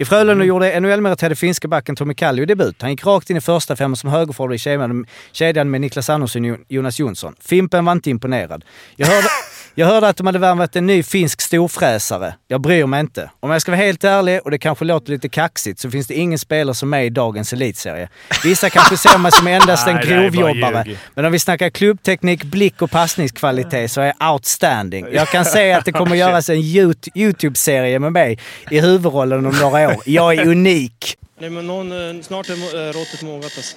I Frölunda mm. gjorde NHL-meriterade finska backen Tommy Kallio debut. Han gick rakt in i första femman som högerforward i kedjan med Niklas Andersson och Jonas Jonsson. Fimpen var inte imponerad. Jag hörde, jag hörde att de hade värvat en ny finsk storfräsare. Jag bryr mig inte. Om jag ska vara helt ärlig, och det kanske låter lite kaxigt, så finns det ingen spelare som är i dagens elitserie. Vissa kanske ser mig som endast en grovjobbare, men om vi snackar klubbteknik, blick och passningskvalitet så är jag outstanding. Jag kan säga att det kommer göras en YouTube-serie med mig i huvudrollen om några år. Jag är unik. Nej, men någon, eh, snart är eh, råttet mogat alltså.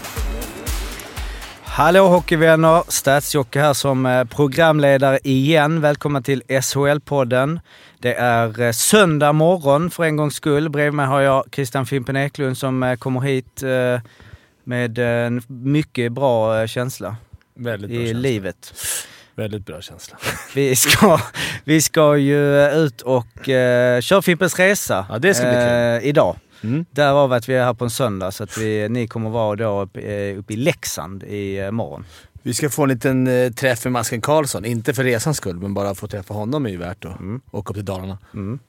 Hallå hockeyvänner! Statsjocke här som eh, programledare igen. Välkomna till SHL-podden. Det är eh, söndag morgon för en gångs skull. Bredvid mig har jag Christian Fimpen Eklund som eh, kommer hit med en mycket bra känsla Väldigt bra i känsla. livet. Väldigt bra känsla. Vi ska, vi ska ju ut och uh, köra Fimpens Resa ja, det ska bli idag. Mm. Därav att vi är här på en söndag, så att vi, ni kommer vara då uppe, eh, uppe i Leksand i eh, morgon. Vi ska få en liten eh, träff med Masken Karlsson. Inte för resans skull, men bara få träffa honom är ju värt att mm. åka upp till Dalarna. Mm.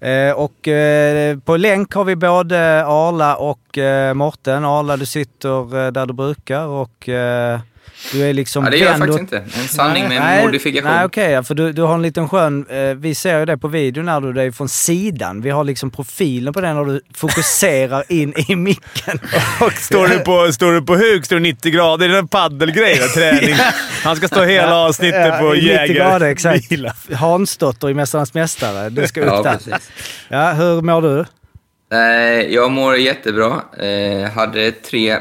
Eh, och eh, på länk har vi både Arla och eh, Morten. Arla, du sitter eh, där du brukar och du är liksom ja, det gör jag faktiskt inte. En sanning nej, med nej, modifikation. Nej, okej. Okay, för du, du har en liten skön... Eh, vi ser ju det på videon när du är från sidan. Vi har liksom profilen på den och du fokuserar in i micken. och står du på, står du på huk, står du 90 grader. Det är en paddelgrej, träning. Han ska stå hela avsnittet ja, på 90 grader, exakt. Hansdotter i Mästarnas Mästare. Du ska upp ja, där. Precis. Ja, hur mår du? Eh, jag mår jättebra. Eh, hade tre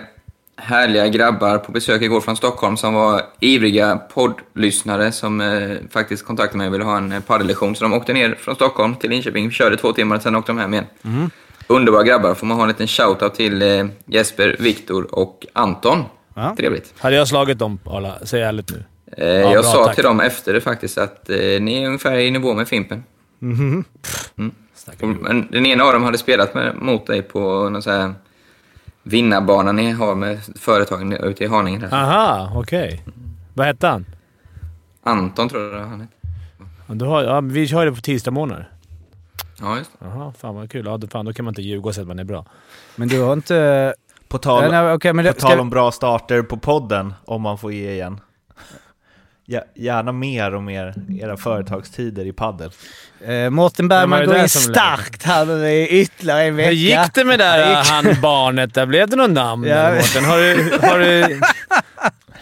härliga grabbar på besök igår från Stockholm som var ivriga poddlyssnare som eh, faktiskt kontaktade mig och ville ha en eh, paddellektion. Så de åkte ner från Stockholm till Linköping, körde två timmar och sen åkte de hem igen. Mm. Underbara grabbar. Får man ha en liten shoutout till eh, Jesper, Viktor och Anton. Ja. Trevligt. Hade jag slagit dem, Arla? Säg ärligt nu. Eh, ja, jag sa tack. till dem efter det faktiskt att eh, ni är ungefär i nivå med Fimpen. Mm. Mm. Men den ena av dem hade spelat med, mot dig på någon så här vinnarbanan ni har med företagen ute i Haninge. Där. Aha, okej. Okay. Vad hette han? Anton tror jag han hette. Ja, du har, ja, vi kör det på tisdag månader. Ja, just det. Jaha, fan vad kul. Ja, fan, då kan man inte ljuga och säga att man är bra. Men du har inte... På tal, ja, nej, okay, på tal om bra starter på podden, om man får ge igen. Gärna mer och mer era företagstider i paddel. Eh, Mårten Bergman går in starkt här nu i ytterligare en vecka. Hur gick det med det där han barnet där? Blev det något namn ja. Mårten? Har du... Har du...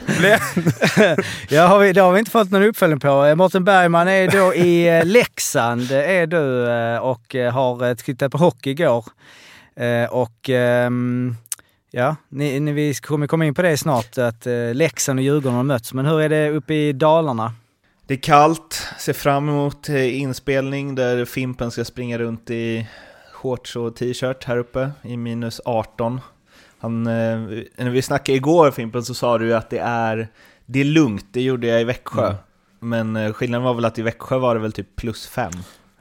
ja, har vi, det har vi inte fått någon uppföljning på. Eh, Mårten Bergman är då i eh, Leksand, är du, eh, och har tittat på hockey igår. Och ehm, Ja, ni, ni, vi kommer komma in på det snart, att eh, Leksand och Djurgården har mötts. Men hur är det uppe i Dalarna? Det är kallt, ser fram emot eh, inspelning där Fimpen ska springa runt i shorts och t-shirt här uppe i minus 18. Han, eh, när vi snackade igår Fimpen så sa du att det är, det är lugnt, det gjorde jag i Växjö. Mm. Men eh, skillnaden var väl att i Växjö var det väl typ plus 5.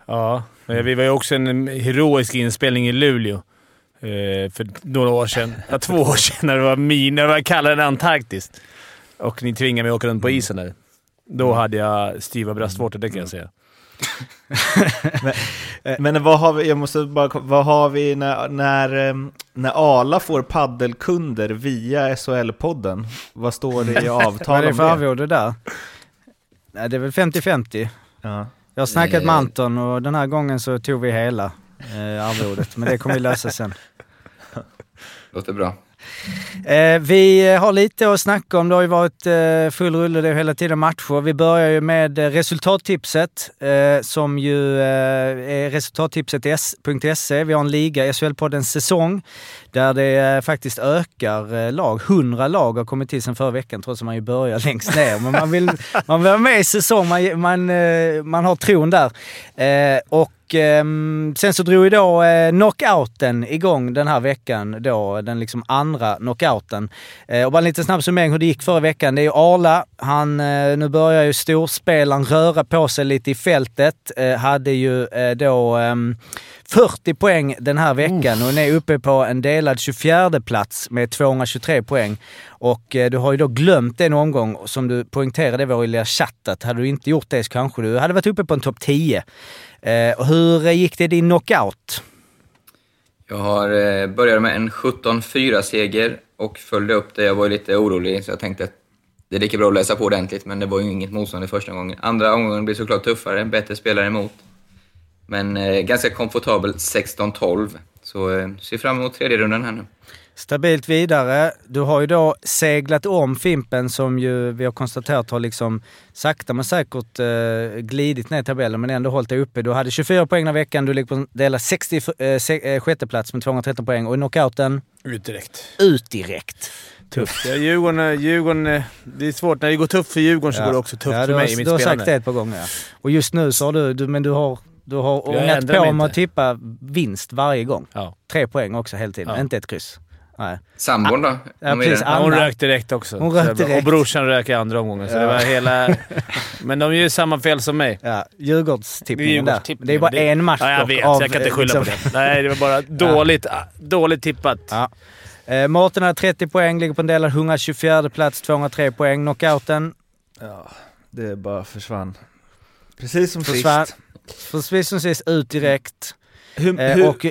Ja, vi var ju också en heroisk inspelning i Luleå. Eh, för några år sedan. Ja, två år sedan när det var, min, när det var kallare än Antarktis. Och ni tvingade mig att åka runt på isen där. Då hade jag styva bröstvårtor, det kan jag säga. men, men, vad har vi, jag måste bara, vad har vi när, när, ehm, när Ala får paddelkunder via SHL-podden? Vad står det i avtalet? Vad är det för arvode där? Nej, det är väl 50-50. Ja. Jag har snackat med Anton och den här gången så tog vi hela eh, arvodet. Men det kommer vi lösa sen. Låter bra. Eh, vi har lite att snacka om. Det har ju varit eh, full rulle det hela tiden matcher. Vi börjar ju med resultattipset eh, som ju eh, är resultattipset.se. Vi har en liga, SHL-poddens säsong, där det eh, faktiskt ökar eh, lag. 100 lag har kommit till sen förra veckan trots att man ju börjar längst ner. Men man vill, man vill vara med i säsong, man, man, eh, man har tron där. Eh, och och ehm, sen så drog ju då eh, knockouten igång den här veckan. Då, den liksom andra knockouten. Eh, och bara en liten snabb summering hur det gick förra veckan. Det är ju Arla. Han, eh, nu börjar ju storspelaren röra på sig lite i fältet. Eh, hade ju eh, då ehm, 40 poäng den här veckan och är uppe på en delad 24 plats med 223 poäng. Och eh, du har ju då glömt en omgång som du poängterade i vår lilla chatt att hade du inte gjort det så kanske du hade varit uppe på en topp 10. Eh, hur eh, gick det i din knockout? Jag har eh, började med en 17-4-seger och följde upp det. Jag var lite orolig, så jag tänkte att det är lika bra att läsa på ordentligt, men det var ju inget motstånd i första gången. Andra omgången blir såklart tuffare, bättre spelare emot. Men eh, ganska komfortabel 16-12, så eh, ser fram emot tredje rundan här nu. Stabilt vidare. Du har ju då seglat om Fimpen som ju vi har konstaterat har liksom sakta men säkert eh, glidit ner i tabellen men ändå hållit dig uppe. Du hade 24 poäng den veckan, du ligger på en delad 66 eh, eh, plats med 213 poäng och i knockouten, Ut direkt. ut direkt. Tufft. Ja, Djurgården, eh, Djurgården, eh, det är svårt. När det går tufft för Djurgården så går det också tufft ja, för har, mig i mitt Du har spelande. sagt det ett par gånger ja. Och just nu så har du, du men du har, du har ångat på med att tippa vinst varje gång. Ja. Tre poäng också hela tiden, Ja. inte ett kryss. Nej. Sambon då? Ja, Vad är precis. det? Ja, hon rök direkt också. Hon rök direkt. Och brorsan rök i andra omgången. Så Ja. det var hela... Men de gör ju samma fel som mig. Ja, Djurgårdstippningen där. Djurgårdstippningen. Det är bara en match Ja, jag vet. av, jag kan inte skylla liksom- på det. Nej, det var bara dåligt, ah, dåligt tippat. Ja. Eh, Mårten har 30 poäng, ligger på en delad 124 plats, 203 poäng. Knockouten Ja, det bara försvann. Precis som försvann. sist. Precis som sist, ut direkt. Hur, Eh, hur, och,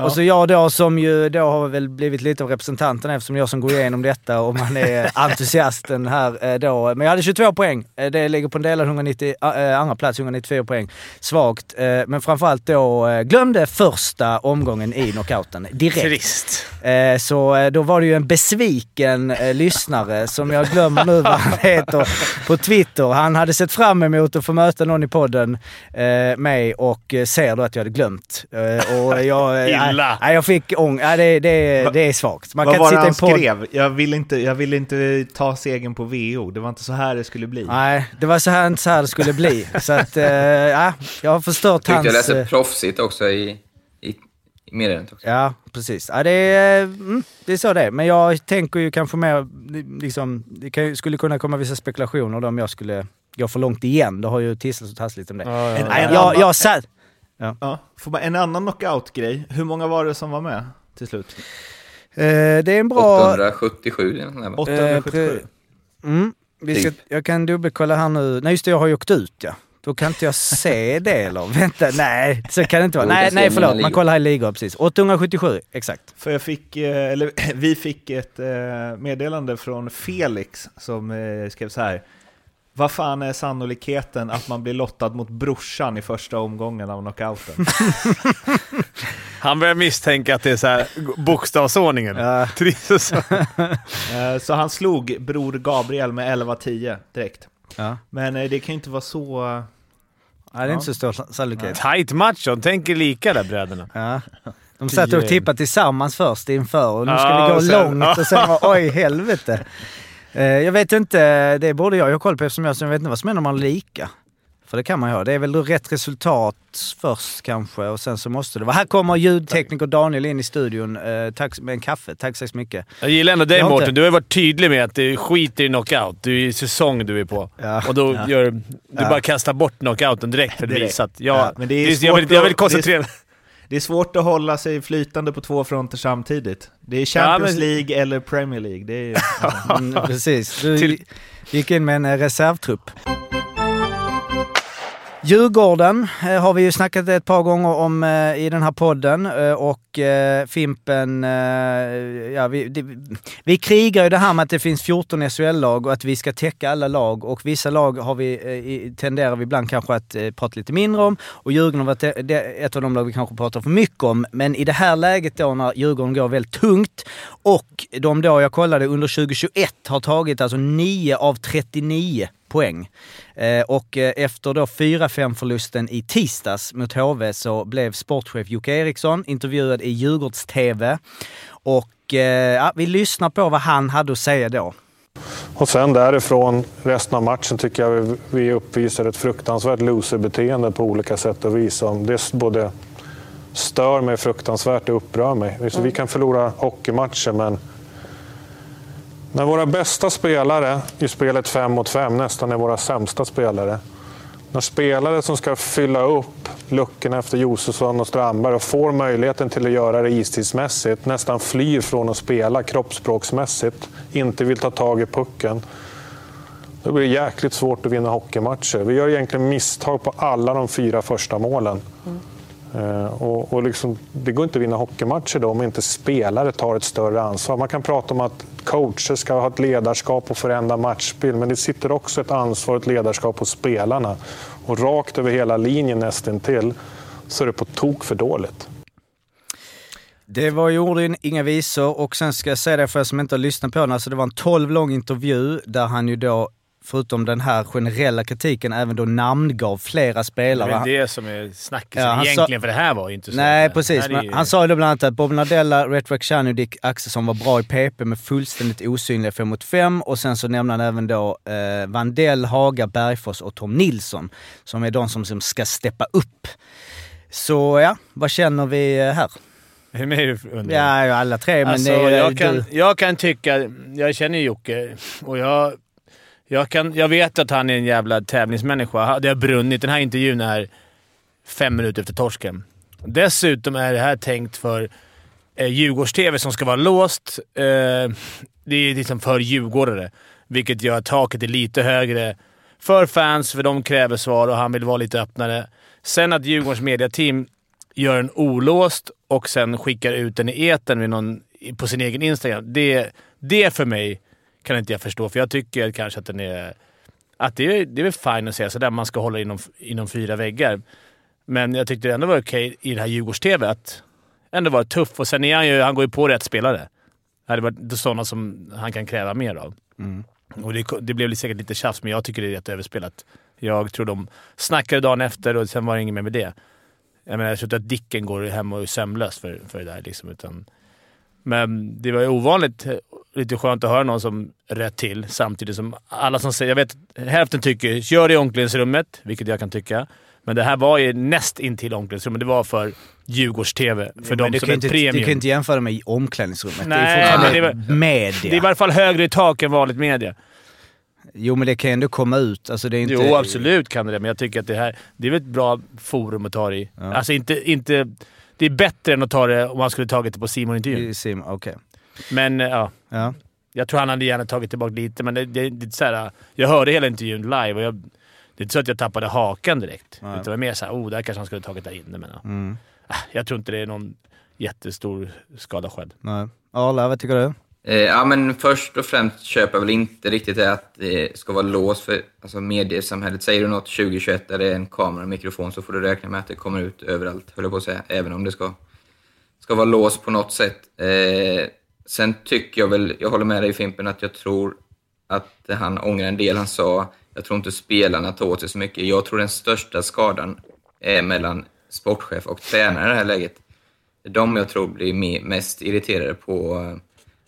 Ja. och så jag då som ju då har väl blivit lite av representanten eftersom jag som går igenom detta och man är entusiasten här eh, då. Men jag hade 22 poäng. Eh, Det ligger på en delad 190, äh, andra plats, 194 poäng. Svagt. Eh, men framförallt då eh, glömde första omgången i knockouten direkt. Trist. Eh, Så eh, då var det ju en besviken eh, lyssnare som jag glömmer nu vad han heter på Twitter. Han hade sett fram emot att få möta någon i podden, eh, mig, och eh, ser då att jag hade glömt. Eh, och jag, eh, Illa. Nej, jag fick ång. Nej, det, det, det är svagt. Man vad kan var inte det sitta han podd. skrev? Jag ville, inte, jag ville inte ta segern på VO. Det var inte så här det skulle bli. Nej, det var så här, inte så här det skulle bli. Så att, eh, ja, jag har förstört Tyckte hans... jag läste eh, proffsigt också i, i, i meddelandet också. Ja, precis. Ja, det, är, mm, det är så det är. Men jag tänker ju kanske mer, liksom, det skulle kunna komma vissa spekulationer då om jag skulle gå för långt igen. Det har ju tisslats och tasslat lite om det. Ja, ja, ja. Jag, jag satt... Ja, får bara en annan knockout-grej. Hur många var det som var med till slut? Eh, det är en bra... 877 eller nåt sånt där, va? 877. pre- Mm, vi ska, Typ. jag kan dubbelkolla här nu. Nej just det, jag har ju åkt ut ja. Då kan inte jag se det eller? Vänta, nej så kan det inte vara. Nej, nej förlåt, man kollar här i ligor precis. 877, exakt. För jag fick, eh, eller vi fick ett eh, meddelande från Felix som eh, skrev så här. Vad fan är sannolikheten att man blir lottad mot brorsan i första omgången av knockouten? Han börjar misstänka att det är så här bokstavsordningen. Ja. Så. Eh, så han slog bror Gabriel med 11-10 direkt. Ja. Men eh, det kan ju inte vara så... Nej, det är inte så stor sannolikhet. Tight match. De tänker lika där bröderna. Ja. De satt och tippade tillsammans först inför och nu ska Ja, vi gå och sen- långt och sen var oj helvete. Eh, jag vet inte, det borde jag ha koll på eftersom jag, jag vet inte vad som händer om man är lika. För det kan man ju ha. Det är väl då rätt resultat först kanske och sen så måste det vara. Här kommer ljudtekniker Daniel in i studion eh, tack, med en kaffe. Tack så mycket. Jag gillar ändå dig Mårten. Du har varit tydlig med att du skiter i knockout. Du är säsong du är på. Ja. Och då gör du Ja. bara kastar bort knockouten direkt för att visa att jag, Ja, men det är det är, jag, svårt vill, jag vill koncentrera Det är svårt att hålla sig flytande på två fronter samtidigt. Det är Champions Ja, men- League eller Premier League. Det är, Mm, precis. Du gick in med en reservtrupp. Djurgården eh, har vi ju snackat ett par gånger om eh, i den här podden eh, och Fimpen, ja vi, det, vi krigar ju det här med att det finns 14 SHL-lag och att vi ska täcka alla lag och vissa lag har vi, tenderar vi ibland kanske att prata lite mindre om och Djurgården har varit ett av de lag vi kanske pratar för mycket om. Men i det här läget då när Djurgården går väldigt tungt och de då, jag kollade, under 2021 har tagit alltså 9 av 39 poäng. Eh, och eh, efter då 4-5 förlusten i tisdags mot HV så blev sportchef Jocke Eriksson intervjuad i Djurgårds-TV. Och eh, ja, vi lyssnar på vad han hade att säga då. Och sen därifrån, resten av matchen tycker jag vi, vi uppvisar ett fruktansvärt loserbeteende på olika sätt och vis. Det både stör mig fruktansvärt och upprör mig. Så Vi kan förlora hockeymatcher, men när våra bästa spelare i spelet 5 mot 5 nästan är våra sämsta spelare. När spelare som ska fylla upp luckorna efter Josefsson och Strandberg och får möjligheten till att göra det istidsmässigt, nästan flyr från att spela kroppsspråksmässigt, inte vill ta tag i pucken. Då blir det jäkligt svårt att vinna hockeymatcher. Vi gör egentligen misstag på alla de fyra första målen. Mm. Eh, och, och liksom, det går inte att vinna hockeymatcher då om inte spelare tar ett större ansvar. Man kan prata om att coacher ska ha ett ledarskap och förändra matchbild, men det sitter också ett ansvar och ett ledarskap hos spelarna. Och rakt över hela linjen nästintill så är det på tok för dåligt. Det var gjorde inga visor och sen ska jag säga det för er som inte har lyssnat på den, alltså det var en 12 lång intervju där han ju då förutom den här generella kritiken, även då namngav flera Det spelare. är väl det som är snackisen Ja, han sa- egentligen, för det här var ju inte så. Nej, Det precis. är Men ju- han sa ju då bland annat att Bob Nardella, Retroac och Dick Axelsson var bra i PP med fullständigt osynliga 5 mot 5 och sen så nämnde han även då eh, Vandell, Haga, Bergfors och Tom Nilsson som är de som, som ska steppa upp. Så ja, vad känner vi eh, här? Hur med du undrar? Ja, alla tre, men Alltså, det är jag, du. kan, jag kan tycka... Jag känner Jocke och jag, jag, kan, jag vet att han är en jävla tävlingsmänniska. Det har brunnit. Den här intervjun är fem minuter efter torsken. Dessutom är det här tänkt för eh, Djurgårds-TV som ska vara låst. Eh, det är liksom för djurgårdare, vilket gör att taket är lite högre för fans, för de kräver svar och han vill vara lite öppnare. Sen att Djurgårdens mediateam gör en olåst och sen skickar ut den i etern vid någon, på sin egen Instagram. Det, det för mig kan inte jag förstå, för jag tycker kanske att den är... Att det, är, det är väl fine att säga sådär, man ska hålla inom, inom fyra väggar. Men jag tyckte det ändå var okej i det här Djurgårds-TV att ändå vara tuff. Och sen är han ju, han går ju på rätt spelare. Det hade varit sådana som han kan kräva mer av. Och det, det blev säkert lite tjafs, men jag tycker det är rätt överspelat. Jag tror de snackade dagen efter och sen var det inget mer med det. Jag menar, jag tror inte att Dicken går hem och är sömnlös för, för det där. Liksom, utan, men det var ju ovanligt lite skönt att höra någon som rätt till samtidigt som alla som säger... Jag vet hälften tycker gör det i omklädningsrummet, vilket jag kan tycka. Men det här var ju näst intill omklädningsrummet. Det var för Djurgårds-TV. För men de som är inte, premium. Du kan inte jämföra med i omklädningsrummet. Nej, det är men det är media. Det är i varje fall högre i tak än vanligt media. Jo, men det kan ju ändå komma ut. Alltså, det är inte... Jo, absolut kan det men jag tycker att det här det är ett bra forum att ta det i. Ja. Alltså inte, inte... Det är bättre än att ta det om man skulle tagit det på Simon-intervjun. Sim, Okej. Men eh, ja, Ja. jag tror han hade gärna tagit tillbaka lite, men det, det, det är så här, jag hörde hela intervjun live och jag, det är inte så att jag tappade hakan direkt. Nej. Utan det var mer såhär, oh, där kanske han skulle tagit där inne. Men, ja. Mm. Ah, Jag tror inte det är någon jättestor skada skedd. Nej. Arla, vad tycker du? Eh, ja, men först och främst köper jag väl inte riktigt det att det ska vara lås för alltså mediesamhället. Säger du något 2021 där det är en kamera och mikrofon så får du räkna med att det kommer ut överallt, höll jag på att säga. Även om det ska, ska vara lås på något sätt. Eh, sen tycker jag väl, jag håller med dig Fimpen, att jag tror att han ångrar en del han sa. Jag tror inte spelarna tar åt sig så mycket. Jag tror den största skadan är mellan sportchef och tränare i det här läget. Det är de jag tror blir mest irriterade på eh,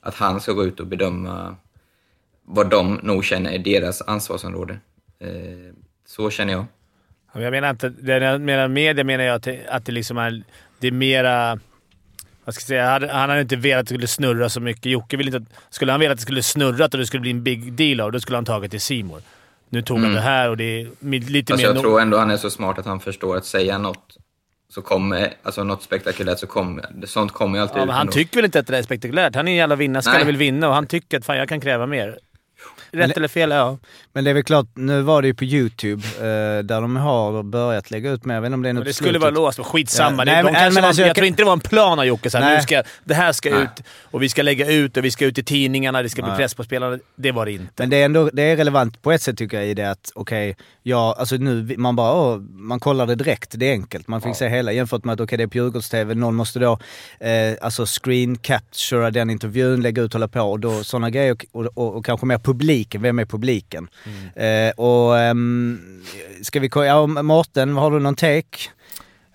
att han ska gå ut och bedöma vad de nog känner är deras ansvarsområde. Eh, så känner jag. Jag menar inte... Det jag menar media menar jag att det, att det liksom är... Det är mera... Vad ska jag säga? Han, han hade inte velat att det skulle snurra så mycket. Jocke ville inte att... Skulle han velat att det skulle snurra och det skulle bli en big deal av då skulle han tagit till Simor. Nu tog han Mm. det här och det är lite Fast mer... jag tror ändå han är så smart att han förstår att säga något så kommer, alltså något spektakulärt så kommer, sånt kommer ju alltid Ja, ut men han ändå. tycker väl inte att det där är spektakulärt? Han är en jävla vinnarskalle Nej. vill vinna och han tycker att fan, jag kan kräva mer. Rätt eller fel? Ja. Men det är väl klart, nu var det ju på YouTube eh, där de har börjat lägga ut mer. Jag vet inte om det är något Men det skulle vara låst, men skitsamma. Ja, det, nej, de men- men alltså, jag, jag tror inte det var en plan av Jocke. Så här, Nej. nu ska, det här ska Nej. ut och vi ska lägga ut och vi ska ut i tidningarna. Det ska bli Nej. press på spelarna. Det var det inte. Men det är ändå det är relevant på ett sätt tycker jag i det att okej, ja alltså nu, man bara åh, man kollar det direkt, det är enkelt. Man fick se hela jämfört med att okej det är på Djurgårds-TV, någon måste då eh, alltså screen captura den intervjun, lägga ut, hålla på och då sådana grejer och, och, och, och kanske mer publiken, vem är publiken? Eh, och ehm, ska vi kolla, ja Mårten, har du någon take?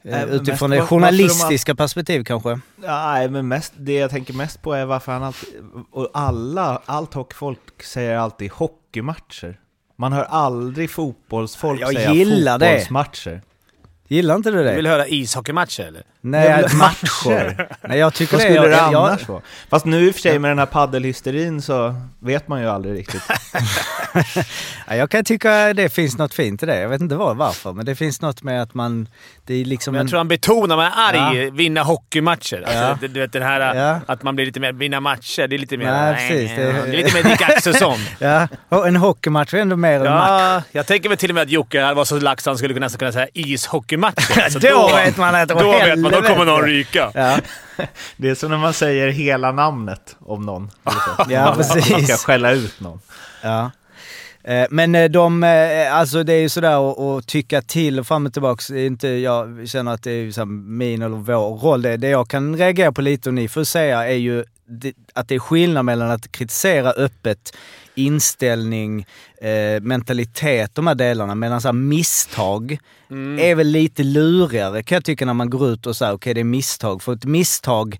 Eh, men Utifrån det journalistiska perspektiv kanske. Nej, men mest, det jag tänker mest på är varför han alltid... Och alla, allt hockeyfolk säger alltid hockeymatcher. Man hör aldrig fotbollsfolk Jag säga gillar det. fotbollsmatcher. Gillar inte du Du det? vill höra ishockeymatcher eller? Nej, matcher. Nej, jag tycker Vad det. skulle jag, det jag, annars vara? Fast nu i och för sig med den här paddelhysterin så vet man ju aldrig riktigt. Ja, jag kan tycka det finns något fint i det. Jag vet inte var, varför, men det finns något med att man... Det är liksom Men jag en... tror han betonar, man är arg, Ja. vinna hockeymatcher. Alltså, Ja. du, du vet den här Ja. att man blir lite mer vinna matcher. Det är lite mer... Nej, precis. Det, Det- är lite mer Dick Axelsson. Ja, en hockeymatch är ändå mer en match. Ja, jag tänker väl till och med att Jocke var så lax han skulle kunna, nästan kunna säga ishockeymatcher. Alltså, Då vet man att det var Då vet man, då kommer någon ryka. Ja, Det är som när man säger hela namnet om någon. Ja, Man- Man precis. ska skälla ut någon. ja. Eh, Men eh, de, eh, alltså det är ju sådär att- tycka till och fram och tillbaka. Det är inte, jag känner att det är så min eller vår roll. Det, det jag kan reagera på lite och ni får säga är ju att det är skillnad mellan att kritisera öppet inställning, eh, mentalitet, de här delarna. Medan så här misstag är väl lite lurigare kan jag tycka när man går ut och säger okej det är misstag. För ett misstag,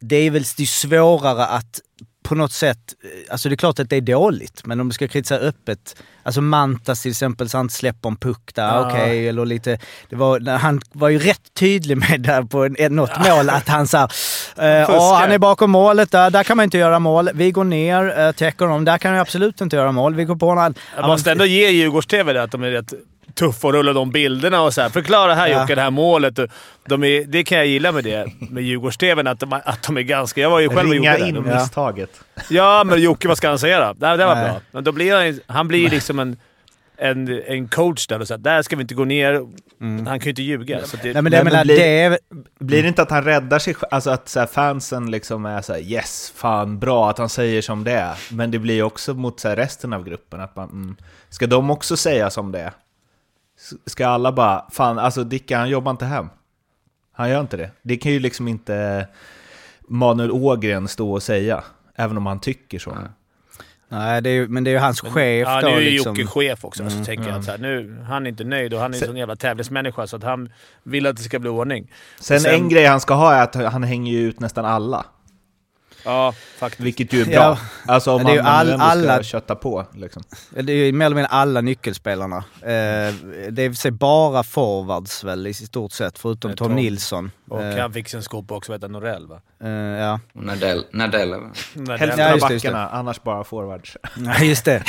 det är väl det är svårare att på något sätt, eh, alltså det är klart att det är dåligt, men om du ska kritisera öppet, alltså Mantas till exempel, så han släpper en puck där, Ja. okej, eller lite, det var, han var ju rätt tydlig med där på en, något mål att han sa, eh, ja han är bakom målet där, där kan man inte göra mål, vi går ner, eh, täcker dem, där kan jag absolut inte göra mål, vi går på honom. Jag måste ändå ge Djurgårds-TV det, att de är rätt tuffa och rullar de bilderna och så här. Förklara här Ja. Jocke, det här målet. Och De är, det kan jag gilla med det, med Djurgårds-TV, att de, att de är ganska... Jag var ju själv och Ringa gjorde det. in De- misstaget. Ja, men Jocke, vad ska han säga då? Det, det var Nej. bra. Men då blir han, han blir liksom en, en, en coach där och säger där ska vi inte gå ner. Han kan ju inte ljuga. Så det, Nej men det, Nej, jag men menar, blir- det är, Blir det inte att han räddar sig? Alltså att så här, fansen liksom är så här, yes, fan bra att han säger som det är. Men det blir också mot så här, resten av gruppen att man, mm, ska de också säga som det är? Ska alla bara, fan alltså Dicka han jobbar inte hem. Han gör inte det. Det kan ju liksom inte Manuel Ågren stå och säga, även om han tycker så. nej, det är, men det är ju hans chef ja, då nu är ju liksom. Jocke chef också, så tänker jag att så här, nu, han är inte nöjd och han är en sån jävla tävlingsmänniska så att han vill att det ska bli ordning. Sen, Sen- en grej han ska ha är att han hänger ju ut nästan alla. Ja, faktiskt. Vilket ju är bra. Ja. Alltså om man, man all- nu ändå ska alla- kötta på. Liksom. Det är ju mer eller mindre alla nyckelspelarna. Eh, det är väl bara forwards väl i stort sett, förutom Eh, Tom Tom. Nilsson. Och Eh, han fick sin skopa också, jag, Norell va? eh, ja. Och Nadell, Nadell Hälften av backarna, annars bara forwards. Ja, just det.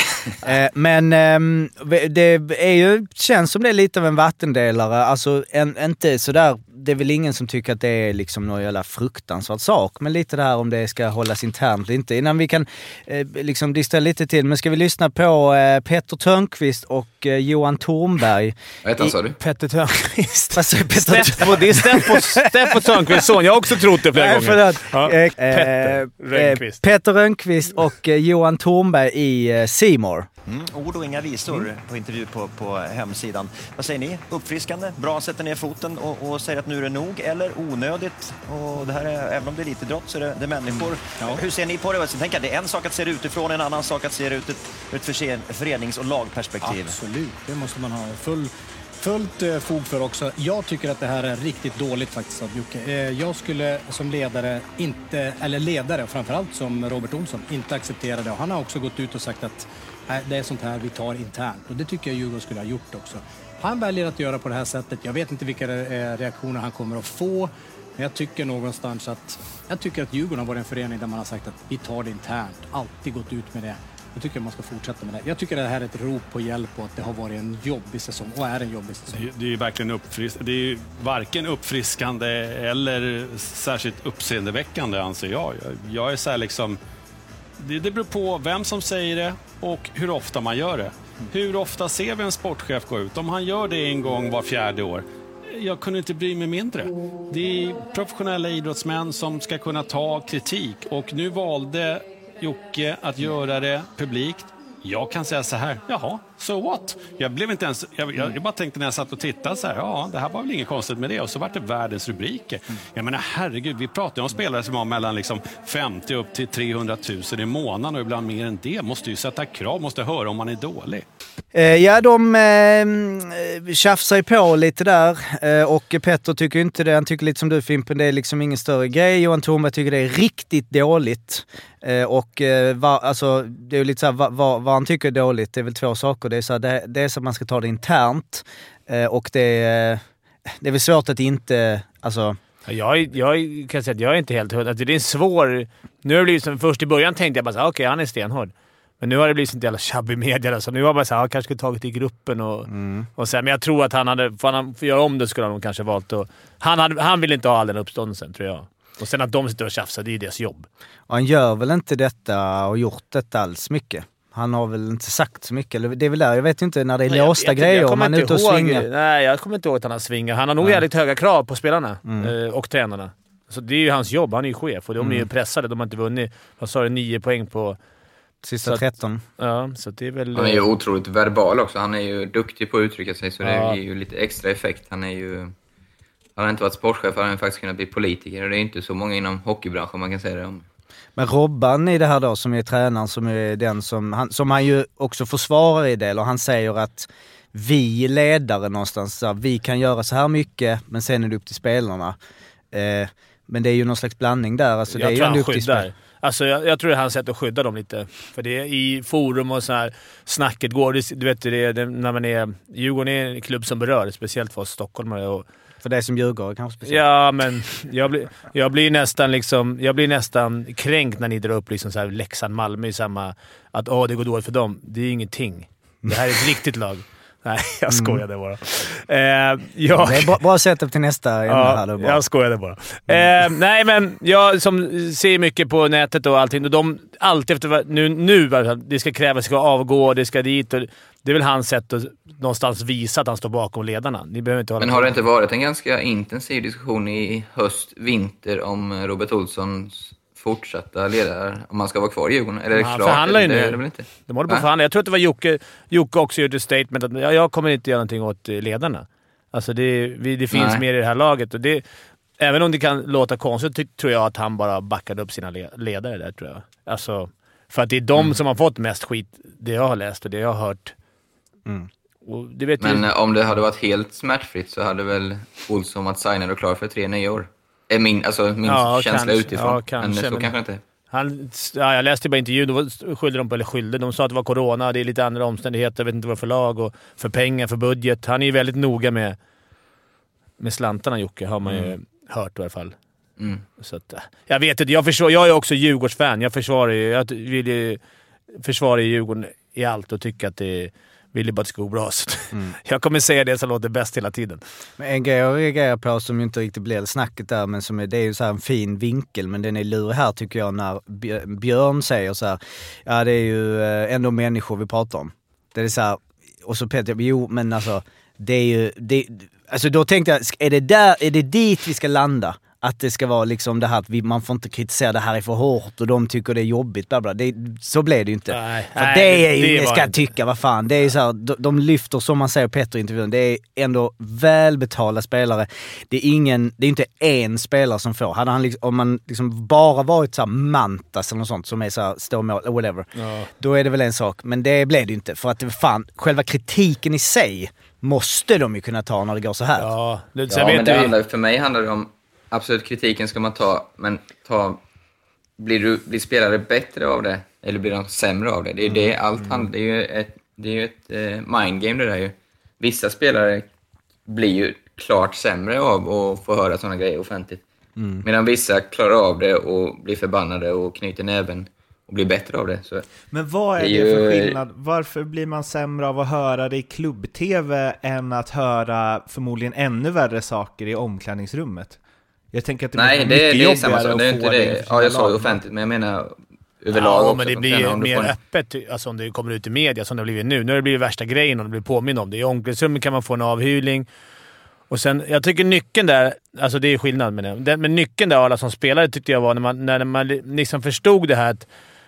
Eh, men ehm, det är ju, känns som det är lite av en vattendelare. Alltså en, inte sådär, det är väl ingen som tycker att det är liksom någon jävla fruktansvärd sak. Men lite det här om det ska hållas internt eller inte. Innan vi kan eh, liksom dista lite till. Men ska vi lyssna på eh, Petter Törnqvist och eh, Johan Tornberg. Vad heter han sa du? Petter Törnqvist. Vad säger Petter Steffo, det är Steffo, Steffo Törnqvists son. Jag har också trott det flera Nej, gånger. förlåt. Ja. Eh, Petter eh, Rönnqvist. Petter Rönnqvist och eh, Johan Tornberg i eh, Simor. Mm, ord och inga visor på intervju på, på hemsidan. Vad säger ni? Uppfriskande? Bra sätter ner foten och, och säger att nu är det nog? Eller onödigt? Och det här är, även om det är elitidrott så är det, det är människor. Hur ser ni på det? Jag tänker, det är en sak att se det utifrån, en annan sak att se det ut ett, förenings och lagperspektiv. Absolut, det måste man ha full, fullt eh, fog för också. Jag tycker att det här är riktigt dåligt faktiskt av Jocke. Eh, jag skulle som ledare, inte, eller ledare framförallt som Robert Olsson, inte acceptera det. Han har också gått ut och sagt att "Nej, det är sånt här vi tar internt. Och det tycker jag Djurgården skulle ha gjort också. Han väljer att göra på det här sättet. Jag vet inte vilka eh, reaktioner han kommer att få. Men jag tycker någonstans att, jag tycker att Djurgården har varit en förening där man har sagt att vi tar det internt. Alltid gått ut med det. Jag tycker man ska fortsätta med det. Jag tycker det här är ett rop på hjälp och att det har varit en jobbig säsong och är en jobbig säsong. Det är ju verkligen uppfris- det är ju varken uppfriskande eller särskilt uppseendeväckande anser jag. Jag, är så här liksom, det, det beror på vem som säger det och hur ofta man gör det. Hur ofta ser vi en sportchef gå ut? Om han gör det en gång var fjärde år, jag kunde inte bry mig mindre. Det är professionella idrottsmän som ska kunna ta kritik och nu valde Jocke att göra det publikt. Jag kan säga så här, jaha, So what? Jag, blev inte ens, jag, jag, jag bara tänkte när jag satt och tittade så här, ja, det här var väl inget konstigt med det. Och så vart det världens rubriker. Jag menar, herregud, vi pratar ju om spelare som har mellan liksom 50 upp till 300 000 i månaden och ibland mer än det. Måste ju sätta krav, måste höra om man är dålig. Eh, ja, de eh, tjafsar ju på lite där eh, och Petter tycker inte det. Han tycker lite som du Fimpen, det är liksom ingen större grej. Johan Thornberg tycker det är riktigt dåligt. Eh, och eh, va, alltså, det är ju lite såhär, vad va, vad han tycker är dåligt, det är väl två saker. Det är, så här, det, det är så att man ska ta det internt eh, och det är, det är väl svårt att inte, alltså jag, jag kan säga att jag är inte helt hundra. Det är en svår... Nu har det blivit som först i början tänkte jag bara okej, okay, han är stenhård. Men nu har det blivit sånt jävla tjabb i media, så nu har jag bara såhär, han kanske skulle tagit i gruppen och, mm. och så här, Men jag tror att han hade... Får han göra om det skulle han kanske valt att... Han, hade, han vill inte ha all den uppståndelsen, tror jag. Och sen att de sitter och tjafsar, det är ju deras jobb. Och han gör väl inte detta och gjort detta alls mycket? Han har väl inte sagt så mycket. Det är väl där, jag vet inte när det är låsta grejer, om han är ute och svingar. Nej, jag kommer inte ihåg att han har svingat. Han har nog ja. jävligt höga krav på spelarna mm. Eh, och tränarna. Så det är ju hans jobb. Han är ju chef och de är ju mm. pressade. De har inte vunnit, vad sa du, nio poäng på... Sista att, 13. Ja, så det är väl... Han är ju otroligt verbal också. Han är ju duktig på att uttrycka sig, så det ger ju lite extra effekt. Han är ju... Han inte varit sportchef han faktiskt kunnat bli politiker och det är inte så många inom hockeybranschen man kan säga det om. Men Robban i det här då, som är tränaren, som är den som han, som han ju också försvarar i det, och han säger att vi ledare någonstans, så vi kan göra så här mycket, men sen är det upp till spelarna. Eh, men det är ju någon slags blandning där. Alltså, jag det är tror ju han skyddar. Alltså, jag, jag, tror det är hans sätt att skydda dem lite. För det är i forum och så här, snacket går. Du vet, det, det, när man är... Djurgården är en klubb som berör, speciellt för oss stockholmare. Och, för dig som djurgårdare kanske speciellt? Ja, men jag blir, jag blir, nästan, liksom, jag blir nästan kränkt när ni drar upp liksom så här Leksand-Malmö i samma... Att åh, det går dåligt för dem. Det är ingenting. Det här är ett riktigt lag. Nej, jag mm. skojade bara. Eh, jag... Det är bra, bra setup till nästa ja, här. Jag skojade bara. Eh, nej, men jag som ser mycket på nätet och allting. Och de, alltid efter nu, nu det ska krävas, det ska avgå, det ska dit. Och, det är väl hans sätt att någonstans visa att han står bakom ledarna. Ni behöver inte hålla Men har det inte varit en ganska intensiv diskussion i höst, vinter om Robert Olssons fortsätta ledare om man ska vara kvar i Djurgården? Eller är det han klart? förhandlar ju nu. Det, det inte? De håller på att förhandla. Jag tror att det var Jocke, Jocke också gjorde ett statement att jag, jag kommer inte göra någonting åt ledarna. Alltså det, vi, det finns Nej. mer i det här laget. Och det, även om det kan låta konstigt tror jag att han bara backade upp sina ledare där, tror jag. Alltså, för att det är de mm. som har fått mest skit, det jag har läst och det jag har hört. Mm. Men ju... om det hade varit helt smärtfritt så hade väl Olsson varit signad och klar för tre, nio år? Är min, alltså, min ja, känsla kanske, utifrån. Ja, kanske, men så men kanske inte. Han, ja, jag läste bara intervjun. Då skyllde de på, eller skyllde, de sa att det var corona, det är lite andra omständigheter, jag vet inte vad för lag och för pengar, för budget. Han är ju väldigt noga med, med slantarna Jocke, har man ju mm. hört i alla fall. Mm. Så att, jag vet inte, jag, försvar, jag är också Djurgårdsfan. Jag försvarar ju, jag vill ju försvara Djurgården i allt och tycker att det är vill ju bara att det ska gå bra. Mm. Jag kommer säga det som låter bäst hela tiden. Men en grej jag reagerar på som inte riktigt blev snacket där, men som är, det är ju så en fin vinkel, men den är lurig här tycker jag när Björn säger så här, ja det är ju eh, ändå människor vi pratar om. Det är så här, och så Peter, jo men alltså, det är ju, det, alltså då tänkte jag, är det, där, är det dit vi ska landa? Att det ska vara liksom det här att vi, man får inte kritisera det här är för hårt och de tycker det är jobbigt. Bla bla. Det, så blev det ju inte. Nej, för nej, det är ju, det, det ska jag tycka, vad fan. Det är så här, de, de, lyfter, som man säger Petter i intervjun, det är ändå välbetalda spelare. Det är, ingen, det är inte en spelare som får. Hade han liksom, om man liksom bara varit så Mantas eller något sånt som är så här, står mål, whatever. Ja. Då är det väl en sak. Men det blev det ju inte. För att fan, själva kritiken i sig måste de ju kunna ta när det går så här. Ja, det, ja men det handlar, för mig handlar det om absolut kritiken ska man ta, men ta, blir, du, blir spelare bättre av det eller blir de sämre av det? Det är ju det mm. allt handlar Det är ju ett, det är ju ett eh, mindgame det där ju. Vissa spelare blir ju klart sämre av att få höra sådana grejer offentligt. Mm. Medan vissa klarar av det och blir förbannade och knyter näven och blir bättre av det. Så Men vad är det, det för skillnad? Varför blir man sämre av att höra det i klubb-tv än att höra förmodligen ännu värre saker i omklädningsrummet? Jag tänker att det Nej, blir det, det är samma sak. Det är inte det. Ja, jag sa ju offentligt, men jag menar överlag ja, också. men det blir ju mer öppet alltså, om det kommer ut i media som det har blivit nu. Nu har det blivit värsta grejen och det blir påminn om det. I omklädningsrummet kan man få en avhyrning. Och sen, jag tycker nyckeln där, alltså det är skillnad med det, men nyckeln där alla som spelare tyckte jag var när man, när man liksom förstod det här att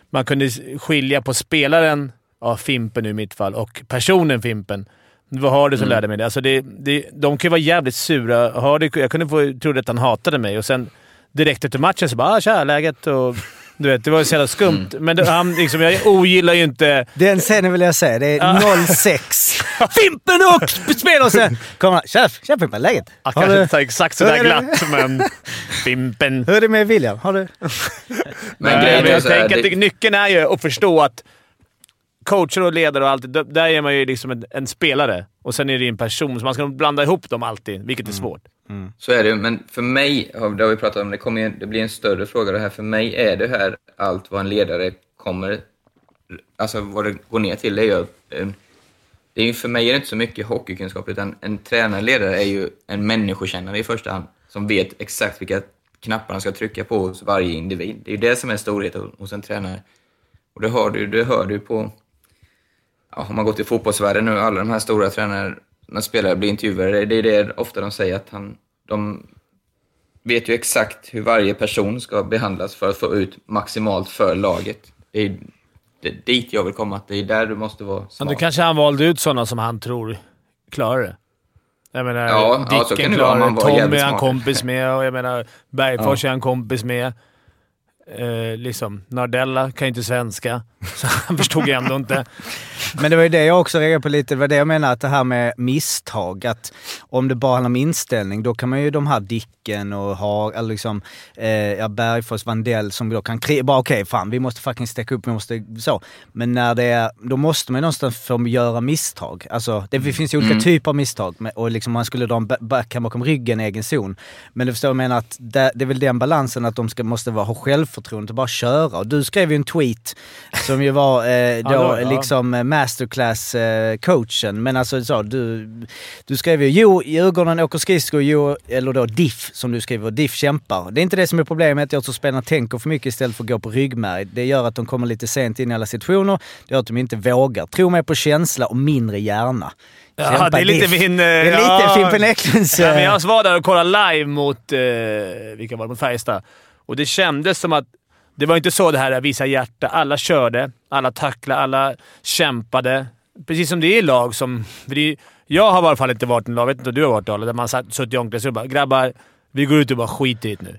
man kunde skilja på spelaren ja, Fimpen nu i mitt fall och personen Fimpen. Vad har du som Mm. lärde mig det? Alltså det, det? De kan ju vara jävligt sura. Har det, jag kunde få trodde att han hatade mig och sen direkt efter matchen så bara ah, “Tja, läget?” och du vet, Det var så jävla skumt. Mm. Men det, han, liksom, jag ogillar ju inte... Den scenen vill jag säga. Det är Ja. 06. Fimpen och spelar och sen kommer han. “Tja, tja Fimpen, läget?” Jag Har kanske du- inte tar exakt sådär är det? glatt, men Fimpen. Hur är det med William? Har du... Men Nej, grejen men är jag här, tänker att det- det, nyckeln är ju att förstå att coacher och ledare och allt, där är man ju liksom en, en spelare och sen är det en person, så man ska blanda ihop dem alltid, vilket är svårt. Så är det ju, men för mig, det har vi pratat om, det, kommer ju, det blir en större fråga det här. För mig är det här allt vad en ledare kommer, alltså vad det går ner till, det är ju eh, det är ju, för mig är det inte så mycket hockeykunskap, utan en tränare, ledare är ju en människokännare i första hand, som vet exakt vilka knappar han ska trycka på hos varje individ. Det är ju det som är storheten hos en tränare. Och det hör du, det hör du på, ja, om man går till fotbollsvärlden nu, alla de här stora tränarna, när spelare blir intervjuade, det är det ofta de säger att han, de vet ju exakt hur varje person ska behandlas för att få ut maximalt för laget. Det är det dit jag vill komma, att det är där du måste vara Men smart. då kanske han valde ut sådana som han tror klarar det. Jag menar, Ja, ja, Dicken om klarar det, Tommy är han kompis med och jag menar Bergfors är han kompis med. Eh, liksom, Nardella kan ju inte svenska, så han förstod ju ändå inte. Men det var ju det jag också reagerade på lite. Det var det jag menade, att det här med misstag. Att om det bara handlar om inställning, då kan man ju de här Dicken och ha, eller liksom, eh, ja, Bergfors, Vandell som då kan kri- bara okej, fan vi måste fucking stecka upp, vi måste så. Men när det är, då måste man ju någonstans få göra misstag. Alltså, det finns ju olika Mm. typer av misstag och liksom man skulle dra en ba- backhand bakom ryggen i egen zon. Men du förstår vad jag menar, att det, det är väl den balansen att de ska, måste vara, ha självförtroende och bara köra. Och du skrev ju en tweet som ju var eh, då var- ja. liksom eh, masterclass-coachen. Men alltså så, du, du skrev ju jo, Djurgården åker skridskor, jo, eller då diff som du skriver, diff kämpar. Det är inte det som är problemet, jag tror spelarna tänker för mycket istället för att gå på ryggmärg. Det gör att de kommer lite sent in i alla situationer, det gör att de inte vågar. Tro mer på känsla och mindre hjärna. Ja, det är lite Diff. min... Det är lite Fimpen Eklunds... Ja, men eh, jag var där och kollade live mot, eh, vilka var det? Mot Färjestad. Och det kändes som att det var inte så det här att visa hjärta. Alla körde, alla tacklade, alla kämpade. Precis som det är i lag som... det är- Jag har i alla fall inte varit i lag, jag vet inte om du har varit i där man satt, suttit i omklädningsrummet och bara “Grabbar, vi går ut och bara skiter i det nu.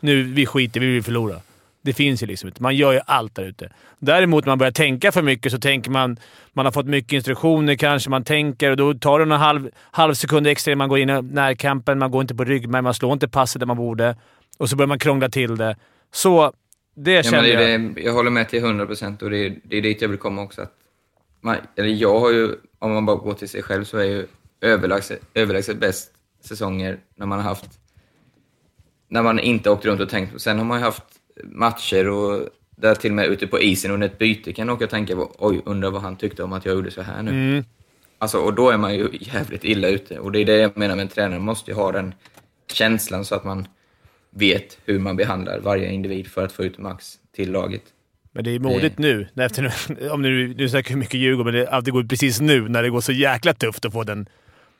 Nu, vi skiter, vi vill förlora”. Det finns ju liksom inte. Man gör ju allt där ute. Däremot när man börjar tänka för mycket så tänker man... Man har fått mycket instruktioner kanske, man tänker och då tar det någon halv, halv sekund extra innan man går in i närkampen. Man går inte på ryggmärg, man slår inte passet där man borde. Och så börjar man krångla till det. Så det Ja, känner det jag. det, jag håller med till 100 procent och det är, det är dit jag vill komma också. Att man, eller jag har ju, om man bara går till sig själv, så är ju överlägset, överlägset bäst säsonger när man har haft, när man inte åkt runt och tänkt på. Sen har man ju haft matcher och där till och med ute på isen under ett byte kan jag åka och tänka på, oj, undrar vad han tyckte om att jag gjorde så här nu. Mm. Alltså, och då är man ju jävligt illa ute. Och det är det jag menar med en tränare. Man måste ju ha den känslan så att man vet hur man behandlar varje individ för att få ut max till laget. Men det är modigt nu, när efter, nu- om nu, nu snackar vi mycket Djurgården, men det, att det går precis nu när det går så jäkla tufft att få den.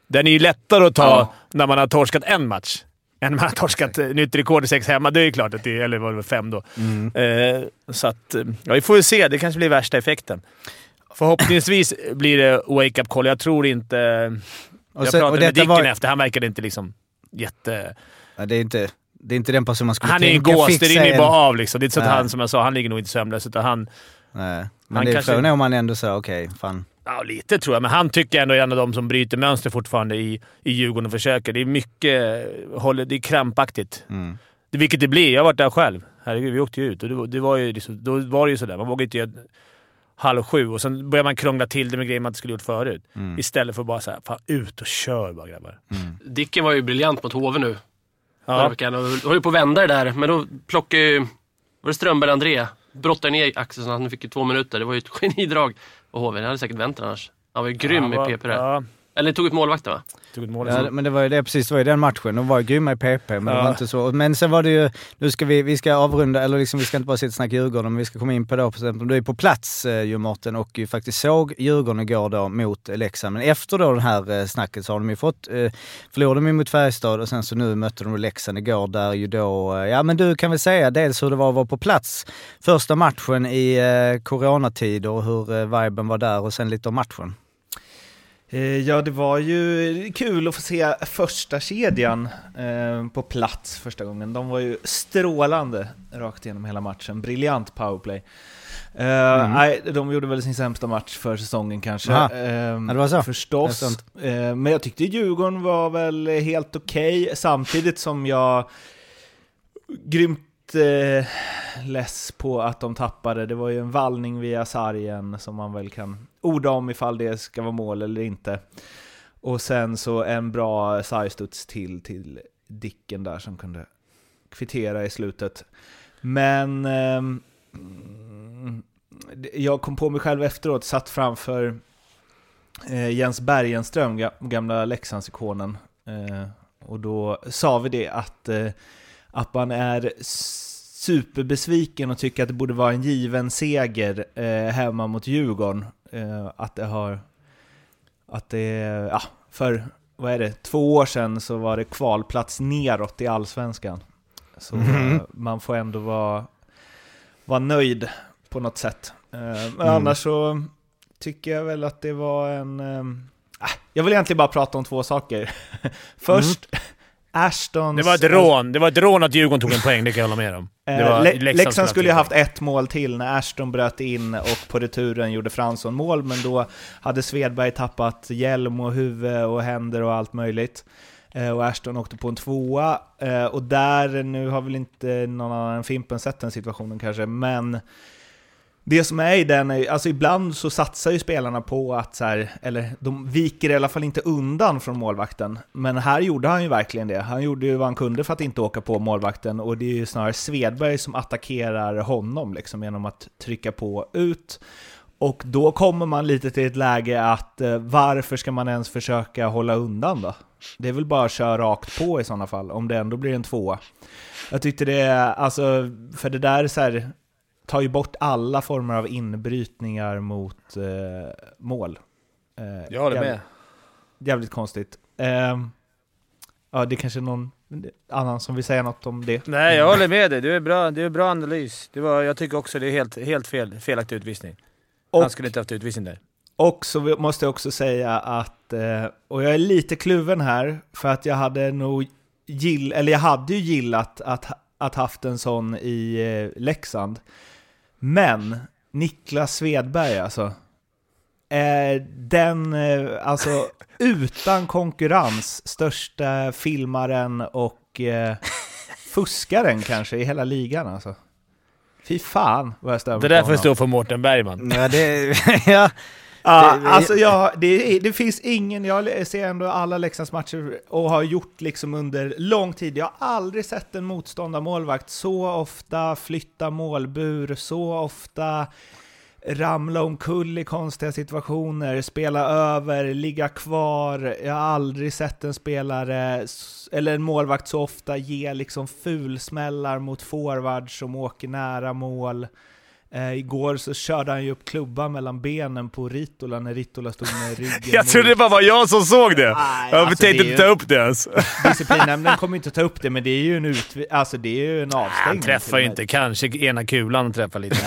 Den är ju lättare att ta Ja. när man har torskat en match. Än man har torskat eh, nytt rekord i sex hemma. Det är ju klart att det eller var det fem då. Eh, så att, eh, ja, vi får ju se. Det kanske blir värsta effekten. Förhoppningsvis blir det wake-up call. Jag tror inte... Och jag så- och pratade med detta Dicken var- efter. Han verkade inte liksom jätte... Ja, det, är inte, det är inte den person man skulle Han är en tänka gås. Det rinner en- bara av liksom. Det är inte så att Nej. han, som jag sa, han ligger nog inte sömnlös. Utan han, Nej. Men Han det är kanske- frågan om man ändå säger okej, fan. Ja, lite tror jag. Men han tycker ändå är en av de som bryter mönster fortfarande i, i Djurgården och försöker. Det är mycket... Håller, det är krampaktigt. Mm. Det, vilket det blir. Jag har varit där själv. Herregud, vi åkte ju ut och det, var- det var ju liksom, då var det ju sådär. Man vågade inte göra halv sju och sen börjar man krångla till det med grejer man inte skulle gjort förut. Mm. Istället för att bara säga fan ut och kör bara grabbar. Dicken var ju briljant mot HV nu. Ja. Veckan. Och höll ju på att vända det där, men då plockade ju... Var det Strömberg André? Brottade ner Axelsson, han fick ju två minuter. Det var ju ett genidrag av HV. Hade säkert vänt annars. Han var ju grym Han i var- PP där. ja. Eller tog ut målvakten va? Tog ut mål. Ja, men det var ju det, precis, det var ju den matchen. De var ju grymma i PP, men det Ja. var inte så. Men sen var det ju, nu ska vi, vi ska avrunda, eller liksom, vi ska inte bara sitta och snacka Djurgården, men vi ska komma in på det. På exempel. Du är på plats eh, ju Mårten och ju faktiskt såg Djurgården igår då mot Leksand. Men efter då det här eh, snacket så har de ju fått, eh, förlorade de ju mot Färjestad och sen så nu mötte de Leksand igår där ju då, eh, ja men du kan väl säga dels hur det var att vara på plats första matchen i eh, coronatider och hur eh, viben var där och sen lite om matchen. Eh, Ja, det var ju kul att få se första kedjan eh, på plats första gången. De var ju strålande rakt igenom hela matchen. Briljant powerplay. Eh, Mm. Nej, de gjorde väl sin sämsta match för säsongen kanske. Aha. Eh, Ja, det var så. Förstås. Men jag tyckte Djurgården var väl helt okej, samtidigt som jag grymt eh, less på att de tappade. Det var ju en vallning via sargen som man väl kan orda om ifall det ska vara mål eller inte. Och sen så en bra sargstuds till till Dicken där som kunde kvittera i slutet. Men eh, jag kom på mig själv efteråt, satt framför eh, Jens Bergenström, gamla Leksandsikonen. Eh, och då sa vi det att, eh, att man är superbesviken och tycker att det borde vara en given seger eh, hemma mot Djurgården. Eh, att det har... Att det... Ja, för vad är det? Två år sedan så var det kvalplats neråt i Allsvenskan. Så eh, man får ändå vara, vara nöjd på något sätt. Eh, men Mm. annars så tycker jag väl att det var en... Eh, ah, jag vill egentligen bara prata om två saker. Först, Ashtons... Det var ett rån. Det var ett rån att Djurgården tog en poäng, det kan jag hålla med om. Eh, Le- Leksand, skulle ju ha haft ett mål till när Ashton bröt in och på returen gjorde Fransson mål, men då hade Svedberg tappat hjälm och huvud och händer och allt möjligt. Eh, Och Ashton åkte på en tvåa, eh, och där, nu har väl inte någon annan än Fimpen sett den situationen kanske, men det som är i den, är, alltså ibland så satsar ju spelarna på att så här, eller de viker i alla fall inte undan från målvakten. Men här gjorde han ju verkligen det. Han gjorde ju vad han kunde för att inte åka på målvakten och det är ju snarare Svedberg som attackerar honom liksom genom att trycka på ut. Och då kommer man lite till ett läge att eh, varför ska man ens försöka hålla undan då? Det är väl bara att köra rakt på i sådana fall, om det ändå blir en tvåa. Jag tyckte det, alltså, för det där är så här, tar ju bort alla former av inbrytningar mot eh, mål. Eh, Jag håller jävligt- med. Jävligt konstigt. Ehm, ja, det är kanske någon annan som vill säga något om det. Nej, jag håller med dig. Det är bra, det är bra analys. Det var, jag tycker också det är helt, helt fel, felaktig utvisning. Han Och- skulle inte haft utvisning där. Och så måste jag också säga att, eh, och jag är lite kluven här, för att jag hade nog gill, eller jag hade ju gillat att, att haft en sån i eh, Leksand. Men Niklas Svedberg alltså, är den, eh, alltså utan konkurrens, största filmaren och eh, fuskaren kanske i hela ligan alltså. Fy fan vad jag stör Det där får stå för Mårten Bergman. Ja, det, ja. Ja, Det- alltså jag, det, det finns ingen, jag ser ändå alla Leksands matcher och har gjort liksom under lång tid. Jag har aldrig sett en motståndarmålvakt så ofta flytta målbur, så ofta ramla omkull i konstiga situationer, spela över, ligga kvar. Jag har aldrig sett en spelare, eller en målvakt så ofta ge liksom fulsmällar mot forwards som åker nära mål. Eh, igår så körde han ju upp klubban mellan benen på Ritola när Ritola stod med ryggen Jag trodde det bara var jag som såg det. Nej, jag alltså, tänkte inte ju- ta upp det ens. Disciplinnämnden kommer inte ta upp det, men det är ju en alltså det är ju en avstängning. Han träffar ju med. inte. Kanske ena kulan träffar lite.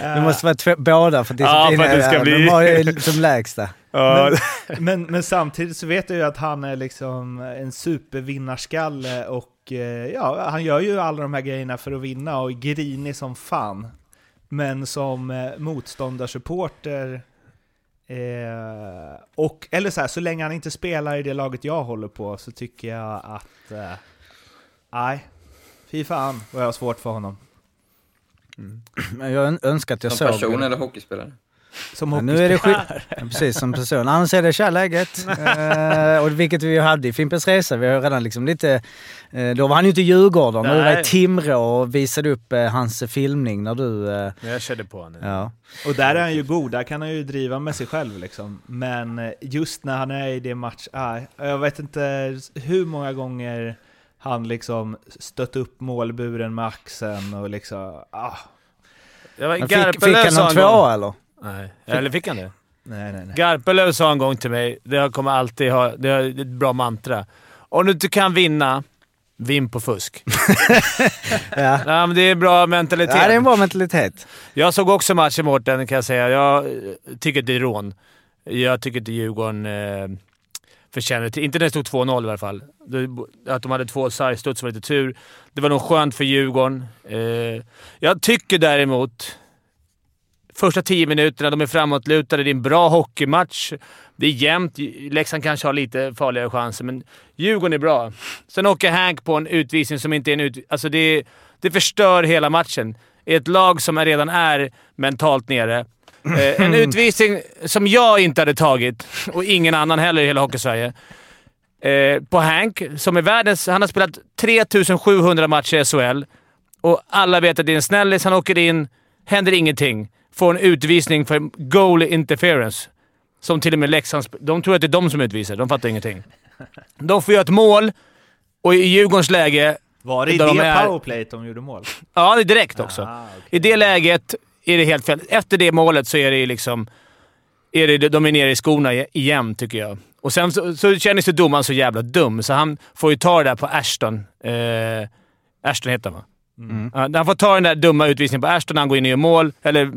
Det måste vara båda för Ja, disciplinen. för att det ska är- bli- De har ju som lägsta. Men, men, men samtidigt så vet jag ju att han är liksom en supervinnarskalle och eh, ja, han gör ju alla de här grejerna för att vinna och är grinig som fan. Men som eh, motståndarsupporter eh, och, eller så här, så länge han inte spelar i det laget jag håller på så tycker jag att eh, nej, fy fan vad jag har svårt för honom. Men jag ön- önskar att jag Som såg person eller hockeyspelare? Som Ja, nu är det skit... Ja, precis, som person. Annars är det kärläget. eh, och vilket vi hade i Fimpens Resa. Vi har redan liksom lite... Eh, då var han ju inte i Djurgården. När du var i Nej. Timrå och visade upp eh, hans filmning när du... Eh, jag körde på honom. ja. Och där är han ju god, där kan han ju driva med sig själv liksom. Men eh, just när han är i det match, ah, jag vet inte hur många gånger han liksom stött upp målburen med axeln och liksom, ah. Jag var, fick, fick han någon en tvåa eller? Nej. Eller fick han det? Nej, nej, nej. Garpenlöv sa en gång till mig, det kommer alltid ha, det är ett bra mantra. Om du inte kan vinna, vinn på fusk. Ja. ja, men det är bra mentalitet. ja, det är en bra mentalitet. Jag såg också matchen Mårten, kan jag säga. Jag eh, tycker att det är rån. Jag tycker inte Djurgården eh, förtjänar det. Inte när det stod 2-0 i alla fall. Att de hade två sargstuds var lite tur. Det var nog skönt för Djurgården. Eh, jag tycker däremot första tio minuterna, de är framåtlutade. Det är en bra hockeymatch. Det är jämnt. Leksand kanske har lite farligare chanser, men Djurgården är bra. Sen åker Hank på en utvisning som inte är en utvisning. Alltså det, det förstör hela matchen. I ett lag som redan är mentalt nere. Eh, en utvisning som jag inte hade tagit, och ingen annan heller i hela Hockeysverige. Eh, på Hank, som är världens... Han har spelat 3700 matcher i SHL och alla vet att det är en snällis. Han åker in, händer ingenting. Får en utvisning för goal interference. Som till och med Leksand... sp- De tror att det är de som utvisar. De fattar ingenting. De får göra ett mål och i Djurgårdens läge... Var det i där de det är- powerplayet de gjorde mål? Ja, det är direkt också. Ah, I det läget är det helt fel. Efter det målet så är det liksom... Är det, de är nere i skorna igen, tycker jag. Och sen så, så känner sig domaren så jävla dum, så han får ju ta det där på Ashton. Eh, Ashton heter han va? Mm. Ja, han får ta den där dumma utvisningen på Ashton när han går in och gör mål, eller eh,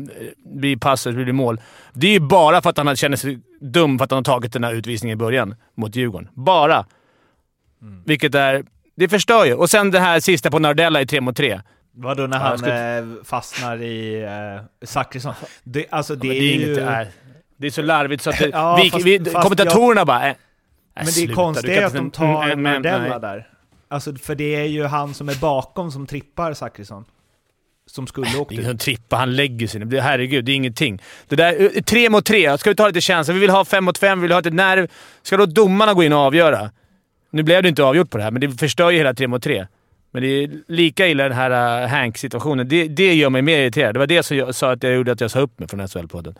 blir passet blir mål. Det är ju bara för att han känner sig dum för att han har tagit den här utvisningen i början mot Djurgården. Bara. Mm. Vilket är... Det förstör ju. Och sen det här sista på Nardella i 3 mot 3. Vadå när Ja, han jag skulle- eh, fastnar i eh, Zachrisson? Det, alltså det, är det är ju... inget det är. Det är så larvigt så att det, Ja, vi, fast- vi, fast kommentatorerna bara... Äh, Men det är sluta, konstigt du kan att de inte- tar Mm, men- Nardella där. Alltså, för det är ju han som är bakom som trippar Zachrisson. Som skulle åkt ingen ut. som trippar, han lägger sig. Det- Herregud, det är ingenting. Det där, eh, tre mot tre, ska vi ta lite känsla? Vi vill ha fem mot fem, vi vill ha lite nerv. Ska då domarna gå in och avgöra? Nu blev det inte avgjort på det här, men det förstör ju hela tre mot tre. Men det är lika illa den här uh, Hank-situationen. Det, det gör mig mer irriterad. Det var det som jag sa att jag gjorde att jag sa upp mig från SHL-podden.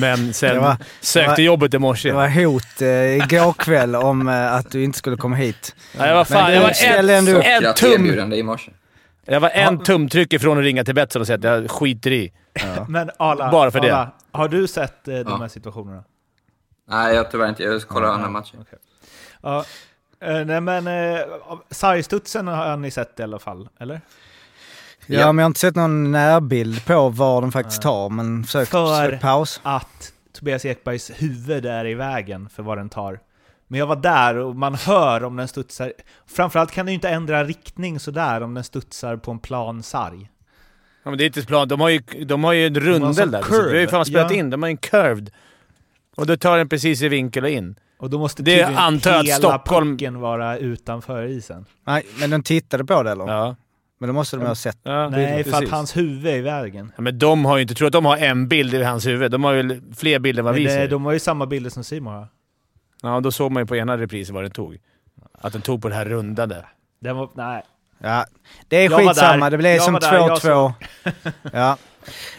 Men sen Det var- sökte det var- jobbet i morse. Det var hot eh, igår kväll om eh, att du inte skulle komma hit. Ja, jag var fan, Men jag var en Glatt tum... i morse. Jag var en tumtryck ifrån att ringa till Betsson och säga att jag skiter i. Men Arla, Bara för det. Arla, har du sett eh, de Ja. här situationerna? Nej, jag tyvärr inte. Jag kollar Ja, andra ja, matcher. Ja, eh, nej men eh, sargstudsen har ni sett i alla fall, eller? Ja, men jag har inte sett någon närbild på var de faktiskt tar, men sök, För paus. att Tobias Ekbergs huvud är i vägen för vad den tar. Men jag var där och man hör om den studsar. Framförallt kan den ju inte ändra riktning sådär om den studsar på en plan sarg. Ja, men det är inte plan. De har ju, de har ju en rundel där. curve. Vi har ju fan spelat Ja. in. De har en curved. Och då tar den precis i vinkel och in. Och då måste Det antar hela Stockholm- pucken vara utanför isen. Nej, men de tittade på det eller? Ja. Men då måste de ha sett. ja Nej, för att hans huvud är i vägen. Ja, men de har ju inte... Tror att de har en bild i hans huvud. De har ju fler bilder än vad vi ser. de har ju samma bilder som Simon har. Ja, då såg man ju på ena reprisen vad den tog. Att den tog på det här rundade. Den var, nej. Ja, det är Jag skitsamma. Det blev Jag som var där, jag 2-2. ja.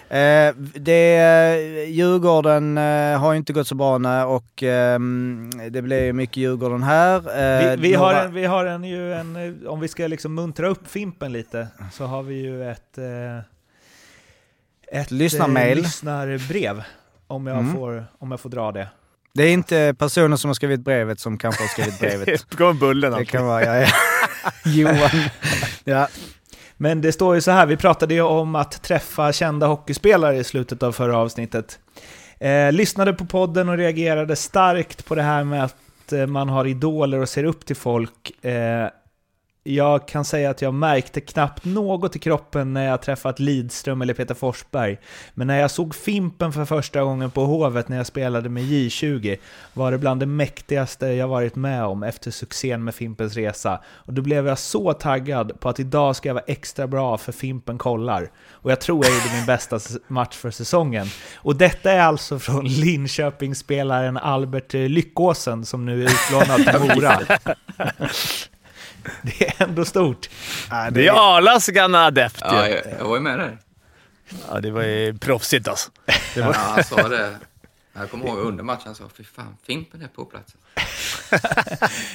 Eh, det, eh, Djurgården eh, har ju inte gått så bra nu och ehm, det blev mycket Djurgården här. Eh, Vi, vi, har några- en, vi har en, ju en, eh, om vi ska liksom muntra upp Fimpen lite, så har vi ju ett... Eh, ett Lyssnarmail. Eh, lyssnarbrev. Om jag, Mm. får, om jag får dra det. Det är inte personen som har skrivit brevet som kanske har skrivit brevet. Det kommer bullen det alltid. kan vara, ja, ja. Johan. Ja. Men det står ju så här, vi pratade ju om att träffa kända hockeyspelare i slutet av förra avsnittet. Eh, lyssnade på podden och reagerade starkt på det här med att eh, man har idoler och ser upp till folk. Eh, jag kan säga att jag märkte knappt något i kroppen när jag träffat Lidström eller Peter Forsberg. Men när jag såg Fimpen för första gången på Hovet när jag spelade med J20 var det bland det mäktigaste jag varit med om efter succén med Fimpens Resa. Och då blev jag så taggad på att idag ska jag vara extra bra för Fimpen kollar. Och jag tror jag gjorde min bästa match för säsongen. Och detta är alltså från Linköpingsspelaren Albert Lyckåsen som nu är utlånad till Mora. Det är ändå stort. Det är Arlas gamla adept Ja, jag, jag var ju med där. Ja, det var ju proffsigt alltså. Det var... Ja, han sa det. Jag kommer ihåg under matchen, han sa fy fan, Fimpen är på plats.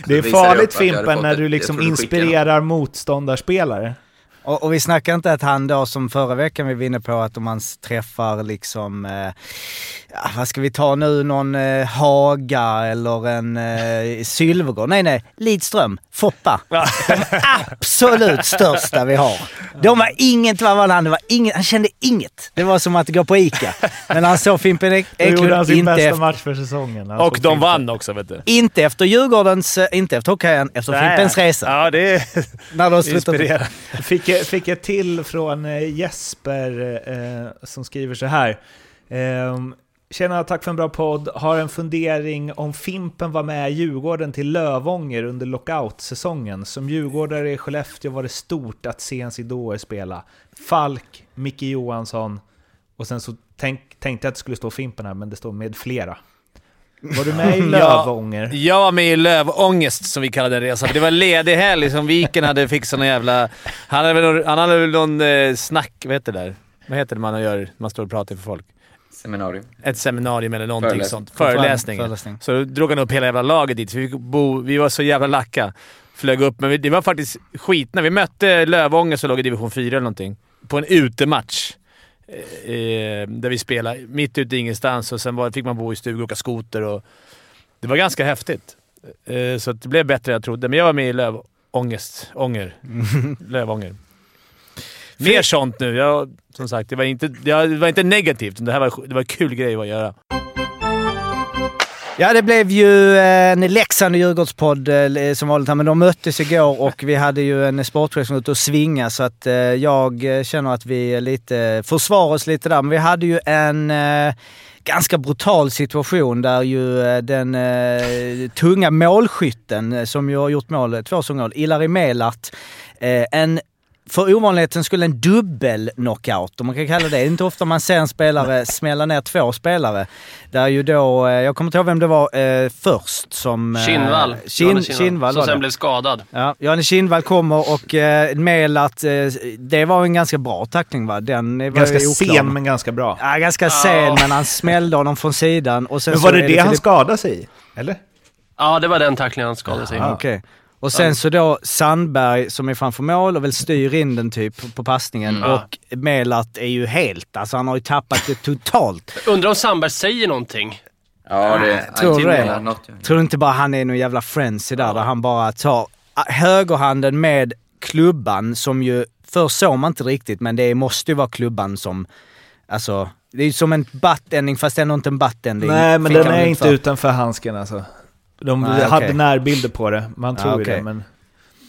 Det är farligt Fimpen när du liksom inspirerar motståndarspelare. Och, och vi snackar inte att han då som förra veckan vi var inne på att om man träffar liksom, eh, ja, vad ska vi ta nu, någon eh, Haga eller en eh, Sylvegård. Nej nej, Lidström, Foppa. De absolut största vi har. De var inget, vad var det han, det var inget, han kände inget. Det var som att gå på Ica. Men han såg Fimpen Ek- Då gjorde han Eklund sin inte bästa efter, match för säsongen. Han Och de Fimpen. vann också vet du. inte efter Djurgårdens, eh, inte efter hockeyn, efter Nej. Fimpens Resa. Ja, det är När de inspirerande. Fick, jag- fick jag till från eh, Jesper eh, som skriver så här. Ehm, Tjena, tack för en bra podd. Har en fundering om Fimpen var med Djurgården till Lövånger under lockout-säsongen. Som djurgårdare i Skellefteå var det stort att se ens idoler spela. Falk, Micke Johansson och sen så tänk, tänkte jag att det skulle stå Fimpen här, men det står med flera. Var du med i Lövånger? Ja, jag var med i Lövångest, som vi kallade den resan. Det var ledig helg som Viken hade fixat någon jävla... Han hade väl någon, han hade väl någon eh, snack... Vad heter det där? Vad heter det man gör? Man står och pratar för folk. Seminarium. Ett seminarium eller någonting Föreläsning. sånt. Föreläsning. Föreläsning. Så då drog han upp hela jävla laget dit. Vi, bo, vi var så jävla lacka. Flög upp, men vi, det var faktiskt skitna. Vi mötte Lövånger som låg i division 4 eller någonting. På en utematch. Eh, där vi spelade mitt ute i ingenstans och sen var, fick man bo i stugor och åka skoter. Och, det var ganska häftigt. Eh, så det blev bättre än jag trodde. Men jag var med i Lövångest. Ånger. Lövånger. Mer sånt nu. Jag, som sagt, det var inte, det var inte negativt. Det här var, det var en kul grej att göra. Ja, det blev ju en Leksand och Djurgårdspodd eh, som vanligt här, men de möttes igår och vi hade ju en sportchef som var ute och svinga så att eh, jag känner att vi lite försvarar oss lite där. Men vi hade ju en eh, ganska brutal situation där ju eh, den eh, tunga målskytten eh, som ju har gjort mål, eh, två mål, Ilari Melart, eh, en för ovanligheten skulle en dubbel knockout, om man kan kalla det. Det är inte ofta man ser en spelare smälla ner två spelare. Där ju då, eh, jag kommer inte ihåg vem det var eh, först som... eh, Kinnvall. Kin, Kinnvall Som sen blev skadad. Ja, Johannes Kinnvall kommer och eh, Melat, eh, det var en ganska bra tackling va? Den var Ganska sen men ganska bra. Ja, ganska sen, men han smällde honom från sidan. Och sen Men så var det det han skadade sig i? Eller? Ja, det var den tacklingen han skadade sig i. Ja, Okej. Och sen så då Sandberg som är framför mål och väl styr in den typ på passningen. Mm. Och Melat är ju helt, alltså han har ju tappat det totalt. Undrar om Sandberg säger någonting? Ja, det... Tror du det? Något, ja. Tror du inte bara han är någon jävla frenzy där, där han bara tar ah, högerhanden med klubban som ju, först såg man inte riktigt, men det måste ju vara klubban som, alltså, det är ju som en buttending fast ändå inte en buttending. Nej, men den är inte för. utanför handsken alltså. De Nej, hade okej. närbilder på det, man tror ju okej. det. Men...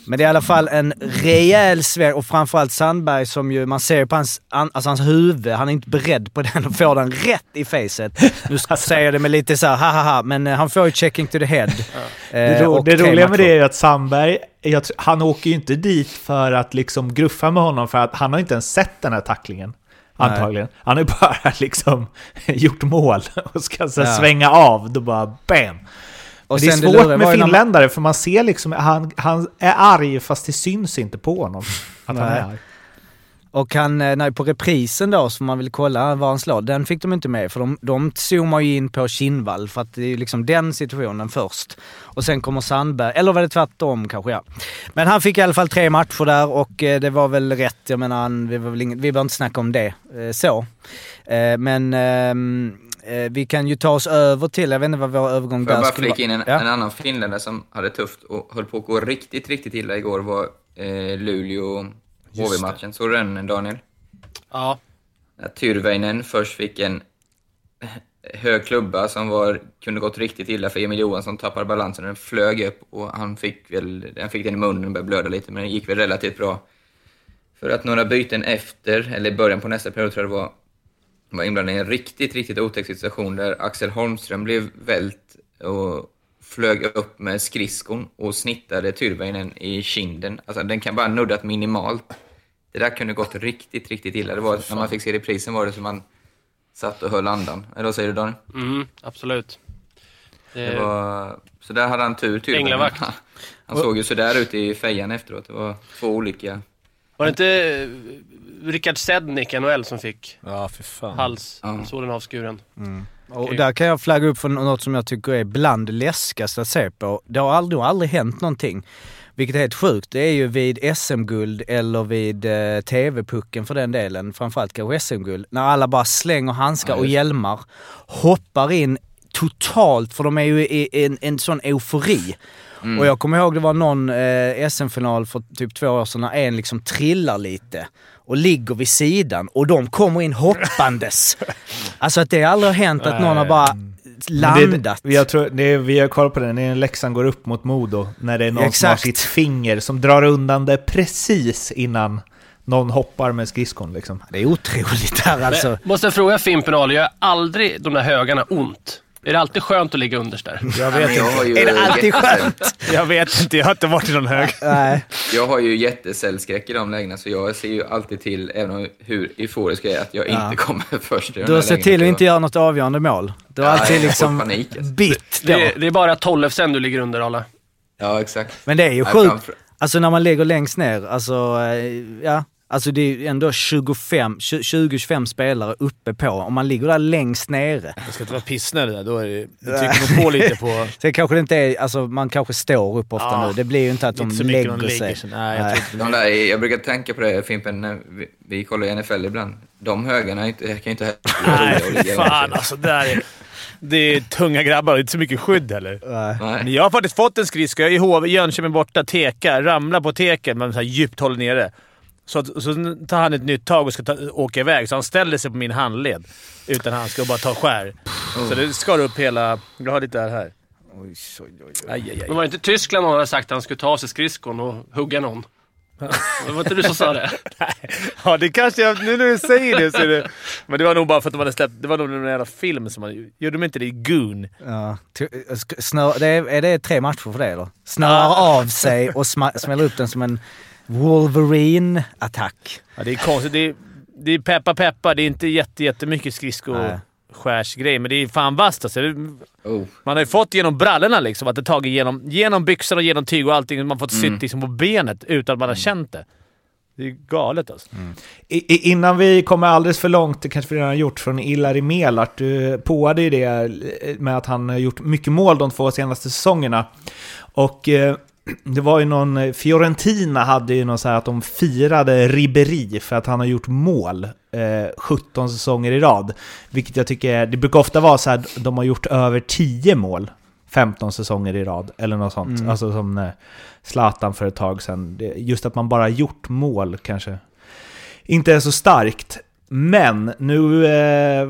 Men det är i alla fall en rejäl sväng och framförallt Sandberg som ju, man ser på hans, an- alltså hans huvud, han är inte beredd på den och får den rätt i facet. Nu säger jag det med lite så här, ha men eh, han får ju checking to the head. Det, Eh, ro, och det roliga med det är ju att Sandberg, jag, han åker ju inte dit för att liksom gruffa med honom för att han har inte ens sett den här tacklingen. Nej. Antagligen. Han har ju bara liksom gjort mål och ska så Ja. svänga av, då bara BAM! Och det är det svårt var med när man- finländare för man ser liksom, han, han är arg fast det syns inte på honom att han är arg. Och han, eh, nej, på reprisen då, som man vill kolla var han slår, den fick de inte med för de, de zoomar ju in på Kinnvall för att det är ju liksom den situationen först. Och sen kommer Sandberg, eller var det tvärtom kanske ja. Men han fick i alla fall tre matcher där och eh, det var väl rätt, jag menar han, vi, var väl inget, vi behöver inte snacka om det eh, så. Men ehm, eh, vi kan ju ta oss över till, jag vet inte vad vår övergång Får jag där bara skulle flika in en, Ja. en annan finländare som hade tufft och höll på att gå riktigt, riktigt illa igår var eh, Luleå HV-matchen. Såg du den Daniel? Ja. När Tyrväinen först fick en hög klubba som var, kunde gått riktigt illa för Emil Johansson tappade balansen och den flög upp och han fick väl, den fick den i munnen och började blöda lite, men det gick väl relativt bra. För att några byten efter, eller i början på nästa period tror jag det var, var inblandad i en riktigt, riktigt otäck situation där Axel Holmström blev vält och flög upp med skridskon och snittade Tyrväinen i kinden. Alltså den kan bara nuddat minimalt. Det där kunde gått riktigt, riktigt illa. Det var, när man fick se reprisen var det som man satt och höll andan. Eller vad säger du Daniel? Mm, absolut. Det var, så där hade han tur Tyrväinen. Änglavakt. Han såg ju sådär ut i fejan efteråt. Det var två olika... Var det inte Rickard Sednik, NHL, som fick Ja, för fan. halssåren avskuren? Och Okej. där kan jag flagga upp för något som jag tycker är bland läskigaste att se på. Det har aldrig, aldrig hänt någonting. Vilket är helt sjukt. Det är ju vid SM-guld eller vid eh, TV-pucken för den delen, framförallt kanske SM-guld, när alla bara slänger handskar Ja, och hjälmar, hoppar in totalt, för de är ju i en, en sån eufori. Mm. Och jag kommer ihåg det var någon eh, SM-final för typ två år sedan när en liksom trillar lite och ligger vid sidan och de kommer in hoppandes. alltså att det aldrig har hänt att någon har bara landat. Det, jag tror, det vi har koll på det, när Leksand går upp mot Modo, när det är någon som har Exakt. sitt finger som drar undan det precis innan någon hoppar med skridskon liksom. Det är otroligt här alltså. Men, måste jag fråga Fimpen Ali, gör aldrig de där högarna ont? Är det alltid skönt att ligga underst där? Jag vet jag har ju inte. Är det alltid skönt? Jag vet inte, jag har inte varit i någon hög. Nej. Jag har ju jättecellskräck i de lägena, så jag ser ju alltid till, även om hur euforisk jag är, att jag Ja. inte kommer först i Du har sett till att inte göra något avgörande mål. Du har Ja, alltid liksom panik, alltså. bitt då. Det, är- det är bara Tollefsen du ligger under, Arla. Ja, exakt. Men det är ju sjukt. Alltså när man ligger längst ner, alltså eh, ja. Alltså det är ändå 25, 20-25 spelare uppe på. Om man ligger där längst nere. Jag ska inte vara pissnödig där, då är det, det trycker nog på lite på... Sen kanske det inte är, alltså man kanske står upp ofta Ja, nu. Det blir ju inte att de inte lägger, de sig. lägger sig. Nej, jag inte De där, jag brukar tänka på det, Fimpen, när vi, vi kollar i NFL ibland. De högarna inte, kan ju inte heller Nej, fan alltså. Där är, det är tunga grabbar och inte så mycket skydd heller. Nej. Nej. Men jag har faktiskt fått en skridsko. Jag är i HV, Jönköping borta, teka, ramlar på teken, men så här djupt håller nere. Så, att, så tar han ett nytt tag och ska ta, åka iväg, så han ställer sig på min handled utan handskar och bara tar skär. Så det skar upp hela... Jag har lite här. Oj, oj, oj. Aj, aj, aj. Men var det inte Tyskland någon hade sagt att han skulle ta av sig skridskon och hugga någon? Det var inte du som sa det? Ja, det kanske jag... Nu när du säger det så är det... Men det var nog bara för att de hade släppt... Det var nog någon jävla film som man... Gjorde de inte det i Goon? Ja, snör, det är, är det tre matcher för det eller? Snörar av sig och smäller upp den som en Wolverine-attack. Ja, det är konstigt. Det är, det är peppa peppa. Det är inte jätte, jättemycket Nej. skridskoskärsgrej, men det är fan vasst alltså. Oh. Man har ju fått genom brallorna liksom, att det tagit genom, genom byxorna och genom tyg och allting. Man har fått sytt liksom på benet utan att man har känt det. Det är galet alltså. I, i, innan vi kommer alldeles för långt, det kanske vi redan har gjort, från Ilari Melart. Du påade ju det med att han har gjort mycket mål de två senaste säsongerna. Och eh, det var ju någon, Fiorentina hade ju någon så här att de firade Ribéry för att han har gjort mål eh, 17 säsonger i rad. Vilket jag tycker, det brukar ofta vara så här, de har gjort över 10 mål 15 säsonger i rad, eller något sånt. Mm. Alltså som eh, Zlatan för ett tag sedan. Just att man bara gjort mål kanske inte är så starkt. Men nu eh,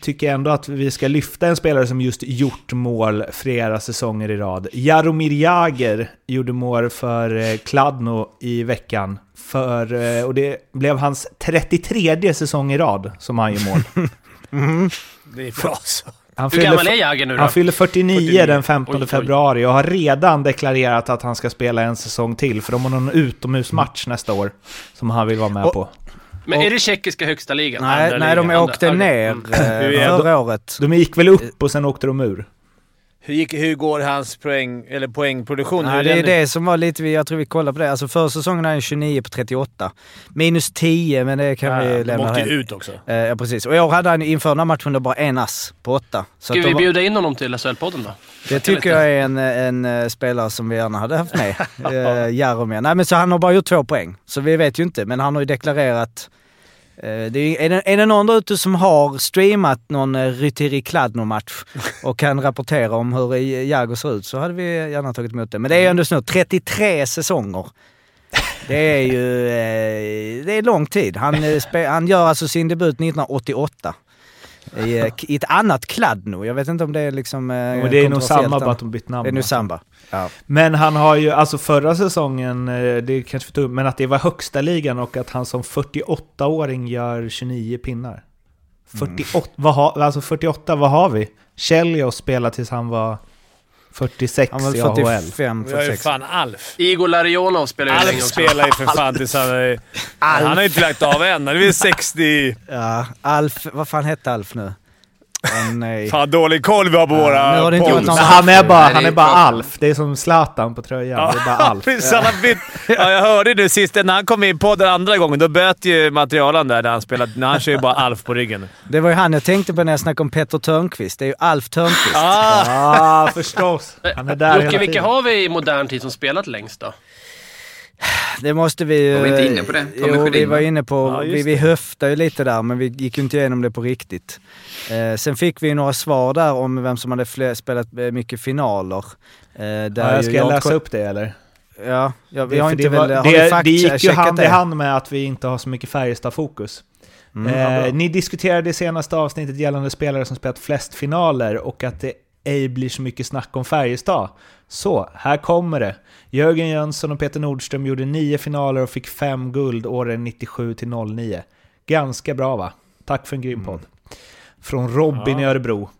tycker jag ändå att vi ska lyfta en spelare som just gjort mål flera säsonger i rad. Jaromir Jagr gjorde mål för eh, Kladno i veckan. För, eh, och det blev hans 33 säsong i rad som han gör mål. Det är bra så. Han Hur gammal är Jagr nu då? Han fyller 49, 49. den 15 Oj, oj. februari och har redan deklarerat att han ska spela en säsong till. För de har någon utomhusmatch nästa år som han vill vara med Och- på. Men är det tjeckiska högsta ligan? Nej, nej de ligan? åkte Andra- ner Mm. eh, Hur är förra året. De gick väl upp och sen åkte de ur. Hur, gick, hur går hans poäng, eller poängproduktion? Nej, Hur det är det som var lite, jag tror vi kollade på det. Alltså förra säsongen är han 29 på 38. Minus 10, men det kan Ja, vi lämna åkte ut också. Eh, Ja, precis. Och i år hade han inför den här matchen då bara en ass på åtta. Så Ska att vi var- bjuda in honom till SHL-podden då? Det tycker jag är en, en eh, spelare som vi gärna hade haft med. uh, Jaromir. Nej men så han har bara gjort två poäng. Så vi vet ju inte, men han har ju deklarerat eh, det är, är, det, är det någon där ute som har streamat någon uh, Rytiri Kladno-match och kan rapportera om hur eh, Jagr ser ut så hade vi gärna tagit emot det. Men det är ju ändå snart 33 säsonger. Det är ju eh, det är lång tid. Han, eh, han gör alltså sin debut 1988. I, eh, i ett annat kladd nog. Jag vet inte om det är liksom eh, Men det är nog samma, bara att de bytt namn. Det är nu va? samma. Ja. Men han har ju, alltså förra säsongen, eh, det kanske för dumt, men att det var högsta ligan och att han som 48-åring gör 29 pinnar. 48, vad har, alltså 48, vad har vi? Chelios spelade tills han var 46 Han var i AHL. 45, Vi har ju 46. fan Alf. Igor Larionov spelar ju länge Alf också. spelar ju för fan tills han är... Han har inte lagt av än. Han är väl 60... Ja, Alf, vad fan hette Alf nu? Nej. Fan dålig koll vi har på våra nu har det inte varit polls. han är bara, han är bara. Alf. Det är som Zlatan på tröjan. Det är bara Alf. Ja, jag hörde det sist när han kom in på den andra gången. Då böt ju materialen där, där han spelade. När han kör ju bara Alf på ryggen. Det var ju han jag tänkte på när jag snackade om Petter Törnqvist. Det är ju Alf Törnqvist. Ah! Ja, förstås. Han är där Jocke, vilka har vi i modern tid som spelat längst då? Det måste vi ju... Var vi inte inne på det? Tommy Jo, vi Sjödin, var va? inne på... Ja, vi, vi det. höftade ju lite där, men vi gick ju inte igenom det på riktigt. Eh, sen fick vi ju några svar där om vem som hade fler, spelat eh, mycket finaler. Eh, där Ja, ska jag har läsa upp det eller? Ja, ja vi Det- har inte det, var, väl... Har vi det, det gick ju hand i det? hand med att vi inte har så mycket Färjestad-fokus. Mm, eh, ni diskuterade i senaste avsnittet gällande spelare som spelat flest finaler och att det ej blir så mycket snack om Färjestad. Så, här kommer det. Jörgen Jönsson och Peter Nordström gjorde nio finaler och fick fem guld åren 97 till 09. Ganska bra va? Tack för en grym podd. Från Robin i Örebro.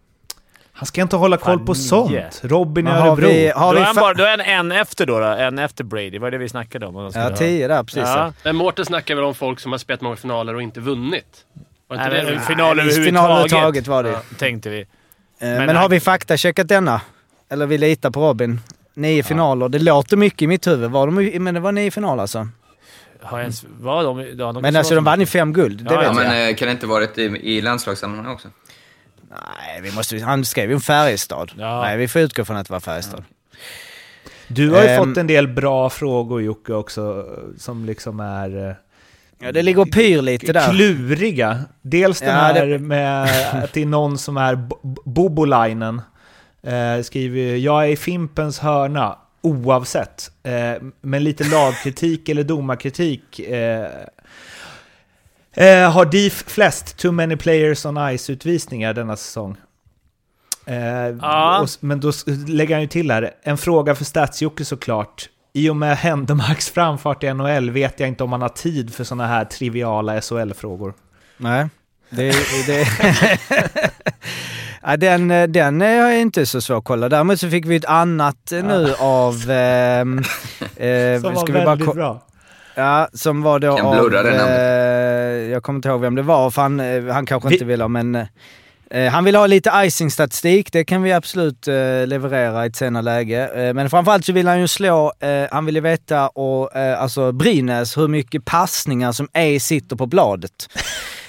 Han ska inte hålla koll på nio. sånt. Robin i Örebro. vi- har Då vi är han bara, då är han en efter då, då. En efter Brady. Vad är det vi snackade om? Ja, tio där, precis. Ja. Ja. Men Mårten snackar väl om folk som har spelat många finaler och inte vunnit? Var inte Nej, det final överhuvudtaget. final överhuvudtaget var det. Ja, tänkte vi. Eh, Men, Men har vi faktacheckat denna? Eller vi litar på Robin? Nio finaler. Det låter mycket i mitt huvud. Var de, men det var nio finaler alltså. Har jag ens... Var de... Ja, de Men alltså de vann ju fem guld, det Ja, vet Ja, jag. men eh, kan det inte varit i, i landslagssammanhang också? Nej, vi måste, han skrev ju om Färjestad. Ja. Nej, vi får utgå från att det var Färjestad. Du har ju Ehm. fått en del bra frågor Jocke också, som liksom är... eh, Ja, det ligger och pyr lite där. Kluriga. Dels den Ja, här det- med att det är någon som är Bo- Bobolainen. Eh, skriver jag är i Fimpens hörna oavsett. Eh, men lite lagkritik eller domarkritik. Eh, eh, har DIF flest too many players on ice-utvisningar denna säsong? Eh, Ja. och, men då lägger han ju till här, en fråga för Stats-Jocke såklart. I och med Händemarks framfart i NHL vet jag inte om man har tid för sådana här triviala SHL-frågor. Nej, det... det ja, den, den har jag inte så svår att kolla. Däremot så fick vi ett annat eh, nu av... ehm, eh, Som var bara väldigt ko- bra. Ja, som var då Kan av... blurra namnet. eh, jag kommer inte ihåg vem det var, för han, eh, han kanske Vi- inte ville ha, men... eh, han vill ha lite icing-statistik, det kan vi absolut eh, leverera i ett senare läge. Eh, men framförallt så vill han ju slå, eh, han vill ju veta, och, eh, alltså Brynäs, hur mycket passningar som ej sitter på bladet.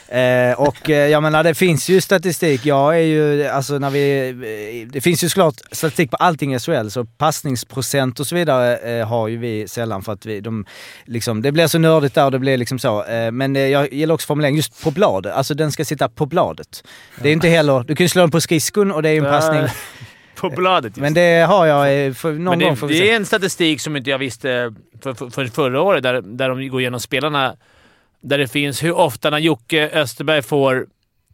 Eh, och eh, jag menar det finns ju statistik, jag är ju, alltså när vi, eh, det finns ju såklart statistik på allting i SHL, så passningsprocent och så vidare eh, har ju vi sällan för att vi, de, liksom, det blir så nördigt där och det blir liksom så. Eh, men eh, jag gillar också formuleringen just på bladet, alltså den ska sitta på bladet. Det är inte heller, du kan ju slå den på skridskon och det är ju en passning. På bladet just. Men det har jag, för, någon Men det, gång får vi det se. är en statistik som inte jag visste för, för, för förra året, där, där de går igenom spelarna. Där det finns hur ofta när Jocke Österberg får,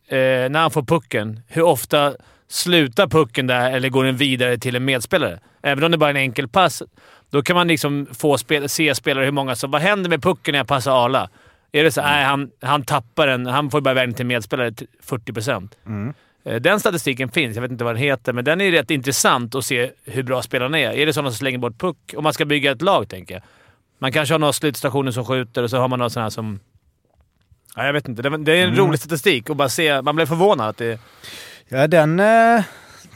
eh, när han får pucken, hur ofta slutar pucken där eller går den vidare till en medspelare? Även om det bara är en enkel pass, då kan man liksom få spel, se spelare hur många som... Vad händer med pucken när jag passar Arla? Är det så nej, han, han tappar den. Han får bara iväg den till medspelare till 40 procent. Mm. Eh, Den statistiken finns, jag vet inte vad den heter, men den är rätt intressant att se hur bra spelarna är. Är det sådana som slänger bort puck? Om man ska bygga ett lag, tänker jag. Man kanske har några slutstationer som skjuter och så har man några sådana här som... Ja, jag vet inte. Det det är en Mm. rolig statistik och bara se... Man blir förvånad att det... Ja, den... eh,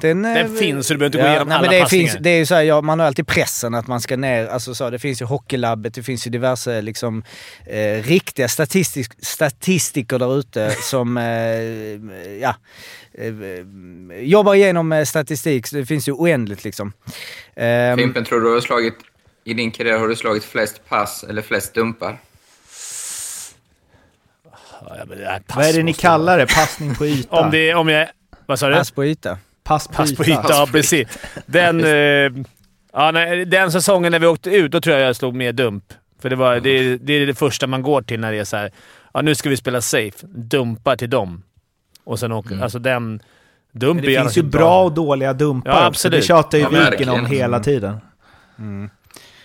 Den, eh, Den finns, så du behöver inte gå igenom nej, alla men det passningar. finns, Det är ju så här, ja, man har alltid pressen att man ska ner. Alltså så, det finns ju Hockeylabbet, det finns ju diverse liksom, eh, riktiga statistik, statistiker där ute som eh, ja, eh, jobbar igenom eh, statistik. Så det finns ju oändligt liksom. Ehm, Fimpen, tror du du har slagit, i din karriär har du slagit flest pass eller flest dumpar? Ja, men det här pass Vad är det ni måste kallar det? Passning på yta? Om, det, om jag... Vad sa du? Pass på yta. Pass på Pass yta. på yta, ja precis. Den, eh, ja, nej, den säsongen när vi åkte ut, då tror jag jag slog mer dump. För det, var, det, är- det är det första man går till när det är så här. Ja, nu ska vi spela safe. Dumpa till dem. Och sen åker... Mm. Alltså den Men dumpen det finns ju bra och dåliga dumpar Ja, också. absolut. Det tjatar ju Ja, Viken verkligen. om hela Mm. tiden.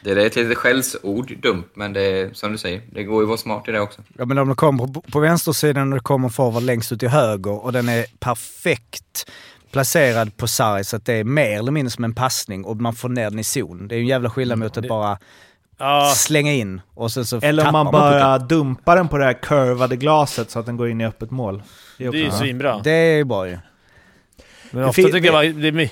Det är ett litet skällsord, dumt, men det är som du säger, det går ju att vara smart i det också. Ja, men om det kommer på, på vänstersidan och det kommer forward längst ut till höger och den är perfekt placerad på sarg så att det är mer eller mindre som en passning och man får ner den i zon. Det är ju en jävla skillnad mot att bara slänga in och sen så Eller om man pucken. bara dumpar den på det här curvade glaset så att den går in i öppet mål. Det är ju svinbra. Det är ju bra ju. Men Det ofta tycker jag det är my-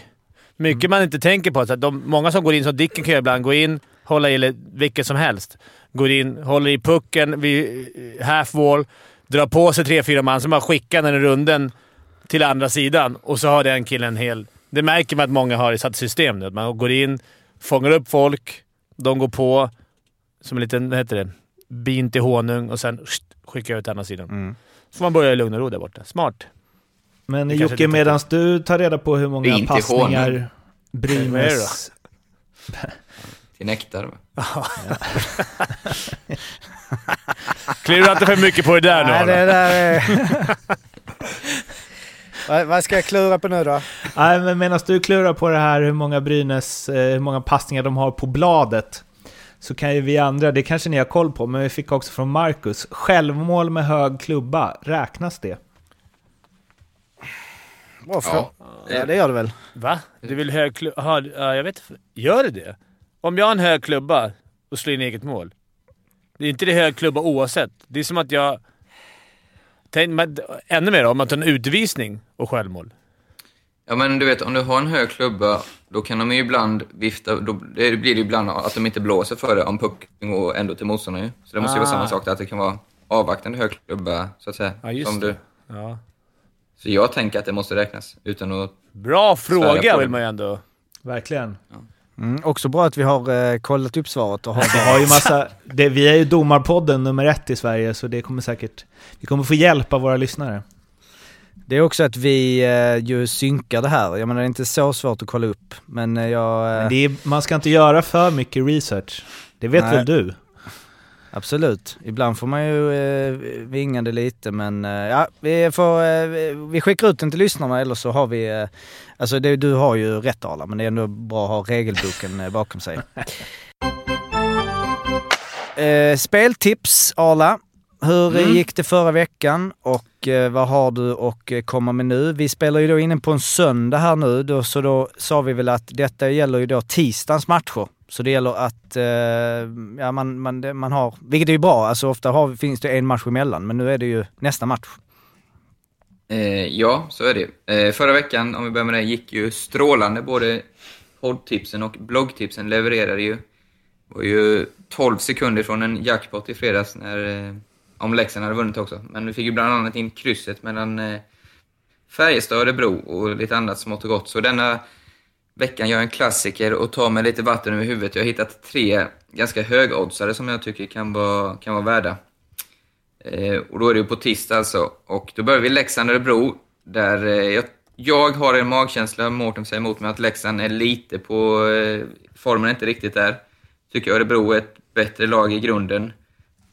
mycket man inte tänker på. Så att de, många som går in, som Dicken kan göra ibland, gå in, hålla i eller vilket som helst. Går in, håller i pucken vid half wall, drar på sig tre, fyra man, så bara skickar den i runden till andra sidan och så har den killen hel... Det märker man att många har i satt system nu. Att man går in, fångar upp folk, de går på som en liten, vad heter det, bin till honung och sen skickar ut till andra sidan. Så får man börja i lugn och ro där borta. Smart. Men Det Jocke, medan du tar reda på hur många passningar honung. Brynäs... Till nektar. va? Klura inte för mycket på det där nu Nej, det där är... vad, ska jag klura på nu då? Nej, men medan du klurar på det här hur många Brynäs, eh, hur många passningar de har på bladet, så kan ju vi andra, det kanske ni har koll på, men vi fick också från Marcus, självmål med hög klubba, räknas det? Bra ja. ja, det gör det väl. Va? Du vill hög klubba? Ja, jag vet inte. Gör det det? Om jag har en hög klubba och slår in eget mål. Det är inte det hög klubba oavsett. Det är som att jag... Tänk, men, ännu mer om man tar en utvisning och självmål. Ja, men du vet, om du har en hög klubba, då kan de ju ibland vifta... Då det blir det ibland att de inte blåser för det om pucken går ändå till motståndaren ju. Så det måste ju vara Ah. samma sak där, att det kan vara avvaktande hög klubba, så att säga. Ja, just som det. du. Ja. Så jag tänker att det måste räknas, utan att... Bra fråga vill man ju ändå... Verkligen. Mm, också bra att vi har eh, kollat upp svaret och har... Vi har ju massa, det, vi är ju domarpodden nummer ett i Sverige, så det kommer säkert... Vi kommer få hjälp av våra lyssnare. Det är också att vi eh, ju synkar det här. Jag menar det är inte så svårt att kolla upp. Men eh, jag... Eh, Men är, man ska inte göra för mycket research. Det vet Nej. väl du? Absolut. Ibland får man ju eh, vinga det lite men eh, ja, vi får... Eh, vi skickar ut den till lyssnarna eller så har vi... Eh, alltså det, du har ju rätt Arla, men det är ändå bra att ha regelboken eh, bakom sig. Eh, speltips Arla. Hur Mm. gick det förra veckan och eh, vad har du att komma med nu? Vi spelar ju då inne på en söndag här nu, då, så då sa vi väl att detta gäller ju då tisdagens matcher. Så det gäller att, eh, ja man, man, det- man har, vilket är ju bra, alltså ofta har, finns det en match emellan, men nu är det ju nästa match. Eh, ja, så är det. Eh, förra veckan, om vi börjar med det, gick ju strålande. Både poddtipsen och bloggtipsen levererade ju. Det var ju 12 sekunder från en jackpot i fredags när, eh, om Leksand hade vunnit också. Men vi fick ju bland annat in krysset mellan eh, Färjestad och Örebro och lite annat smått och gott. Så denna veckan gör en klassiker och tar med lite vatten över huvudet. Jag har hittat tre ganska högoddsare som jag tycker kan vara, kan vara värda. Eh, och då är det ju på tisdag alltså. Och då börjar vi Leksand-Örebro, där eh, jag, jag har en magkänsla, Mårten säger emot mig, att Leksand är lite på... Eh, formen är inte riktigt där. Tycker Örebro är ett bättre lag i grunden.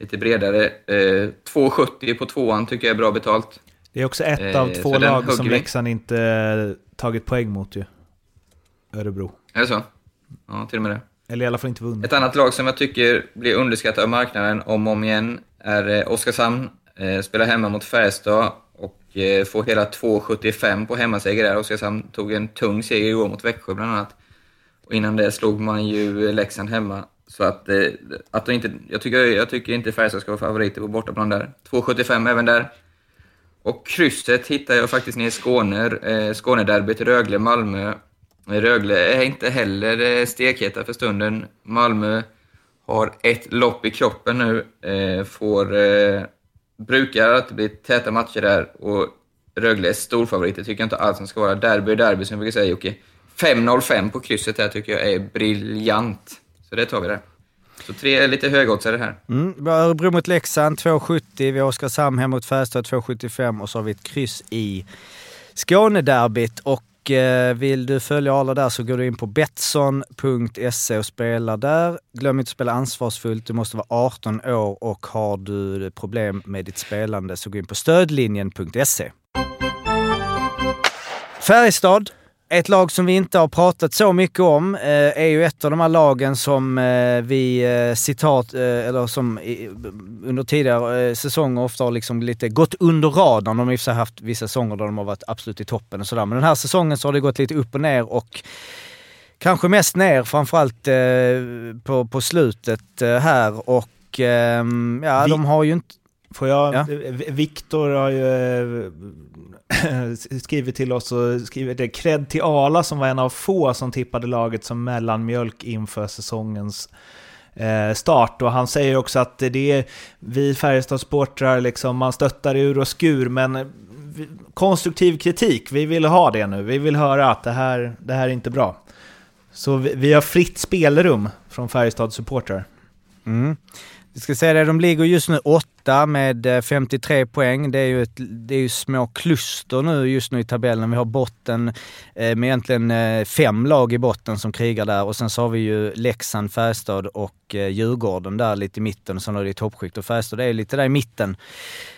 Lite bredare. Eh, 2,70 på tvåan tycker jag är bra betalt. Det är också ett Eh, av två så den lag som vi. Leksand inte eh, tagit poäng mot ju. Örebro. Är det så? Ja, till och med det. Eller i alla fall inte vunnit. Ett annat lag som jag tycker blir underskattat av marknaden om och om igen är eh, Oskarshamn. Eh, spelar hemma mot Färjestad och eh, får hela 2,75 på hemmaseger där. Oskarshamn tog en tung seger igår mot Växjö bland annat. Och innan det slog man ju Leksand hemma. Så att, att inte, jag, tycker, jag tycker inte Färjestad ska vara favoriter på bortaplan där. 2,75 även där. Och krysset hittar jag faktiskt nere i Skåne. Skånederbyt Rögle-Malmö. Rögle är inte heller eh, stekheta för stunden. Malmö har ett lopp i kroppen nu. Eh, får, eh, brukar att det blir täta matcher där och Rögle är storfavorit. Det Tycker jag inte alls de ska vara. Derby är derby som jag brukar säga Jocke. 5-0-5 på krysset där tycker jag är briljant. Så det tar vi där. Så tre lite högoddsare här. Mm, vi har Örebro mot Leksand 2,70, vi har Oskarshamn hem mot Färjestad 2,75 och så har vi ett kryss i Skånederbyt. Och och eh, vill du följa alla där så går du in på Betsson.se och spelar där. Glöm inte att spela ansvarsfullt, du måste vara 18 år och har du problem med ditt spelande så gå in på stödlinjen.se. Färjestad, ett lag som vi inte har pratat så mycket om, eh, är ju ett av de här lagen som eh, vi eh, citat, eh, eller som i, under tidigare eh, säsonger ofta har liksom lite gått under radarn. De har i och för sig haft vissa säsonger där de har varit absolut i toppen och sådär. Men den här säsongen så har det gått lite upp och ner och kanske mest ner framförallt eh, på, på slutet eh, här och ehm, ja, Vi- de har ju inte... Får jag... Ja. Viktor har ju skriver till oss och skriver det. Cred till Ala som var en av få som tippade laget som mellanmjölk inför säsongens eh, start. Och han säger också att det är vi Färjestadsportrar, liksom, man stöttar ur och skur, men konstruktiv kritik, vi vill ha det nu. Vi vill höra att det här, det här är inte bra. Så vi, vi har fritt spelrum från Färjestads supportrar. Mm. Vi ska säga det, de ligger just nu åtta med eh, 53 poäng. Det är ju, ett, det är ju små kluster nu just nu i tabellen. Vi har botten eh, med egentligen eh, fem lag i botten som krigar där och sen så har vi ju Leksand, Färjestad och eh, Djurgården där lite i mitten. Sen har det toppskikt och Färjestad är lite där i mitten.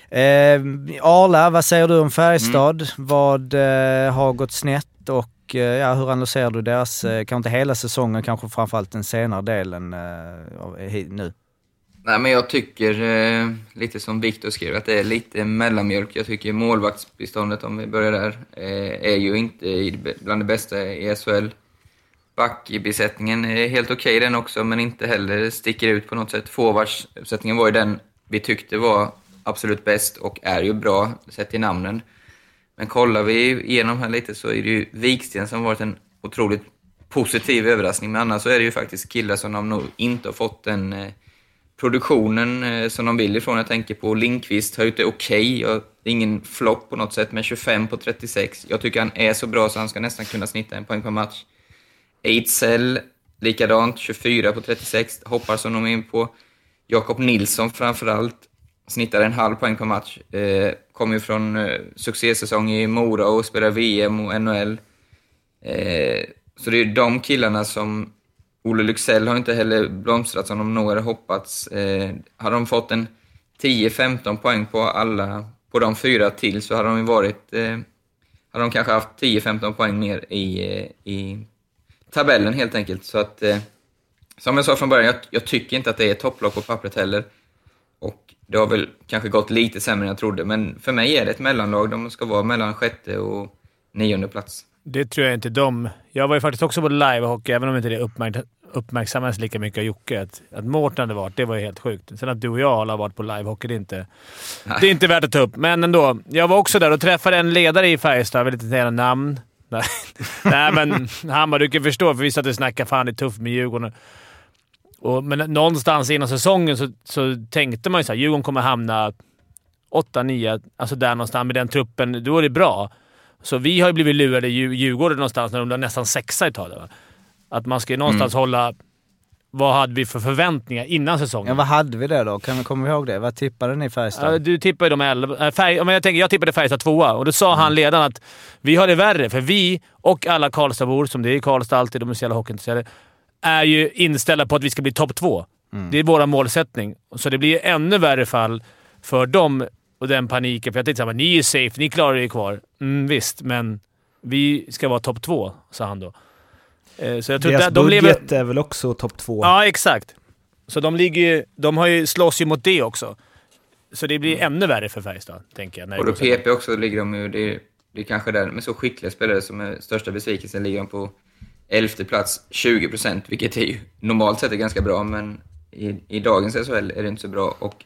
Eh, Arla, vad säger du om Färjestad? Vad eh, har gått snett och eh, ja, hur analyserar du deras, eh, kanske inte hela säsongen, kanske framförallt den senare delen eh, nu? Nej, men jag tycker, eh, lite som Viktor skrev, att det är lite mellanmjölk. Jag tycker målvaktsbeståndet, om vi börjar där, eh, är ju inte bland det bästa i SHL. Backbesättningen är helt okej den också, men inte heller sticker ut på något sätt. Forwardsuppsättningen var ju den vi tyckte var absolut bäst och är ju bra, sett i namnen. Men kollar vi igenom här lite så är det ju Viksten som varit en otroligt positiv överraskning. Men annars så är det ju faktiskt killar som de nog inte har fått den eh, produktionen eh, som de vill ifrån. Jag tänker på Linkvist har gjort det okej. Okay. Det är ingen flopp på något sätt, men 25 på 36. Jag tycker han är så bra så han ska nästan kunna snitta en poäng per match. Ejdsell, likadant, 24 på 36. Hoppar som de är in på. Jakob Nilsson framförallt, snittar en halv poäng per match. Eh, kommer ju från eh, succésäsong i Mora och spelar VM och NHL. Eh, så det är de killarna som... Olle Lycksell har inte heller blomstrat som de nog hade hoppats. Eh, hade de fått en 10-15 poäng på alla, på de fyra till så hade de varit... Eh, hade de kanske haft 10-15 poäng mer i, eh, i tabellen helt enkelt. Så att, eh, som jag sa från början, jag, jag tycker inte att det är ett topplag på pappret heller. Och det har väl kanske gått lite sämre än jag trodde, men för mig är det ett mellanlag. De ska vara mellan sjätte och nionde plats. Det tror jag inte de... Jag var ju faktiskt också på livehockey, även om inte det uppmärk uppmärksammades lika mycket av Jocke. Att, att Mårten hade varit, det var ju helt sjukt. Sen att du och jag har varit på livehockey, det är inte, det är inte värt att ta upp. Men ändå. Jag var också där och träffade en ledare i Färjestad. Jag vill inte säga namn. Nej, Nej men han bara, du kan förstå, för vi satt och snackade fan det är tufft med Djurgården. Och, men någonstans innan säsongen så, så tänkte man ju såhär, Djurgården kommer hamna 8-9, alltså där någonstans med den truppen. Då är det bra. Så vi har ju blivit lurade i Djur- Djurgården någonstans när de låg nästan sexa ett tag. Att man ska ju någonstans hålla... Vad hade vi för förväntningar innan säsongen? Ja, vad hade vi det då? Kan vi komma ihåg det? Vad tippade ni Färjestad? Ja, du tippade de 11. Äh, färg, men jag, tänker, jag tippade Färjestad tvåa och då sa han ledaren att vi har det värre, för vi och alla Karlstadbor, som det är i Karlstad alltid, de är så jävla hockeyintresserade, är ju inställda på att vi ska bli topp två. Det är vår målsättning. Så det blir ännu värre fall för dem och den paniken. För jag tänkte såhär, ni är safe, ni klarar er kvar. Mm, visst, men vi ska vara topp två, sa han då. Eh, Så jag tror Deras att de budget lever... är väl också topp två? Ja, exakt. Så de, ligger ju, de har ju, slåss ju mot det också. Så det blir ännu värre för Färjestad, tänker jag. Och då. PP också ligger de ju, det är, det är kanske där, med så skickliga spelare som är största besvikelsen, ligger de på elfte plats, 20 procent, vilket är ju normalt sett är ganska bra, men i, i dagens SHL är det inte så bra. Och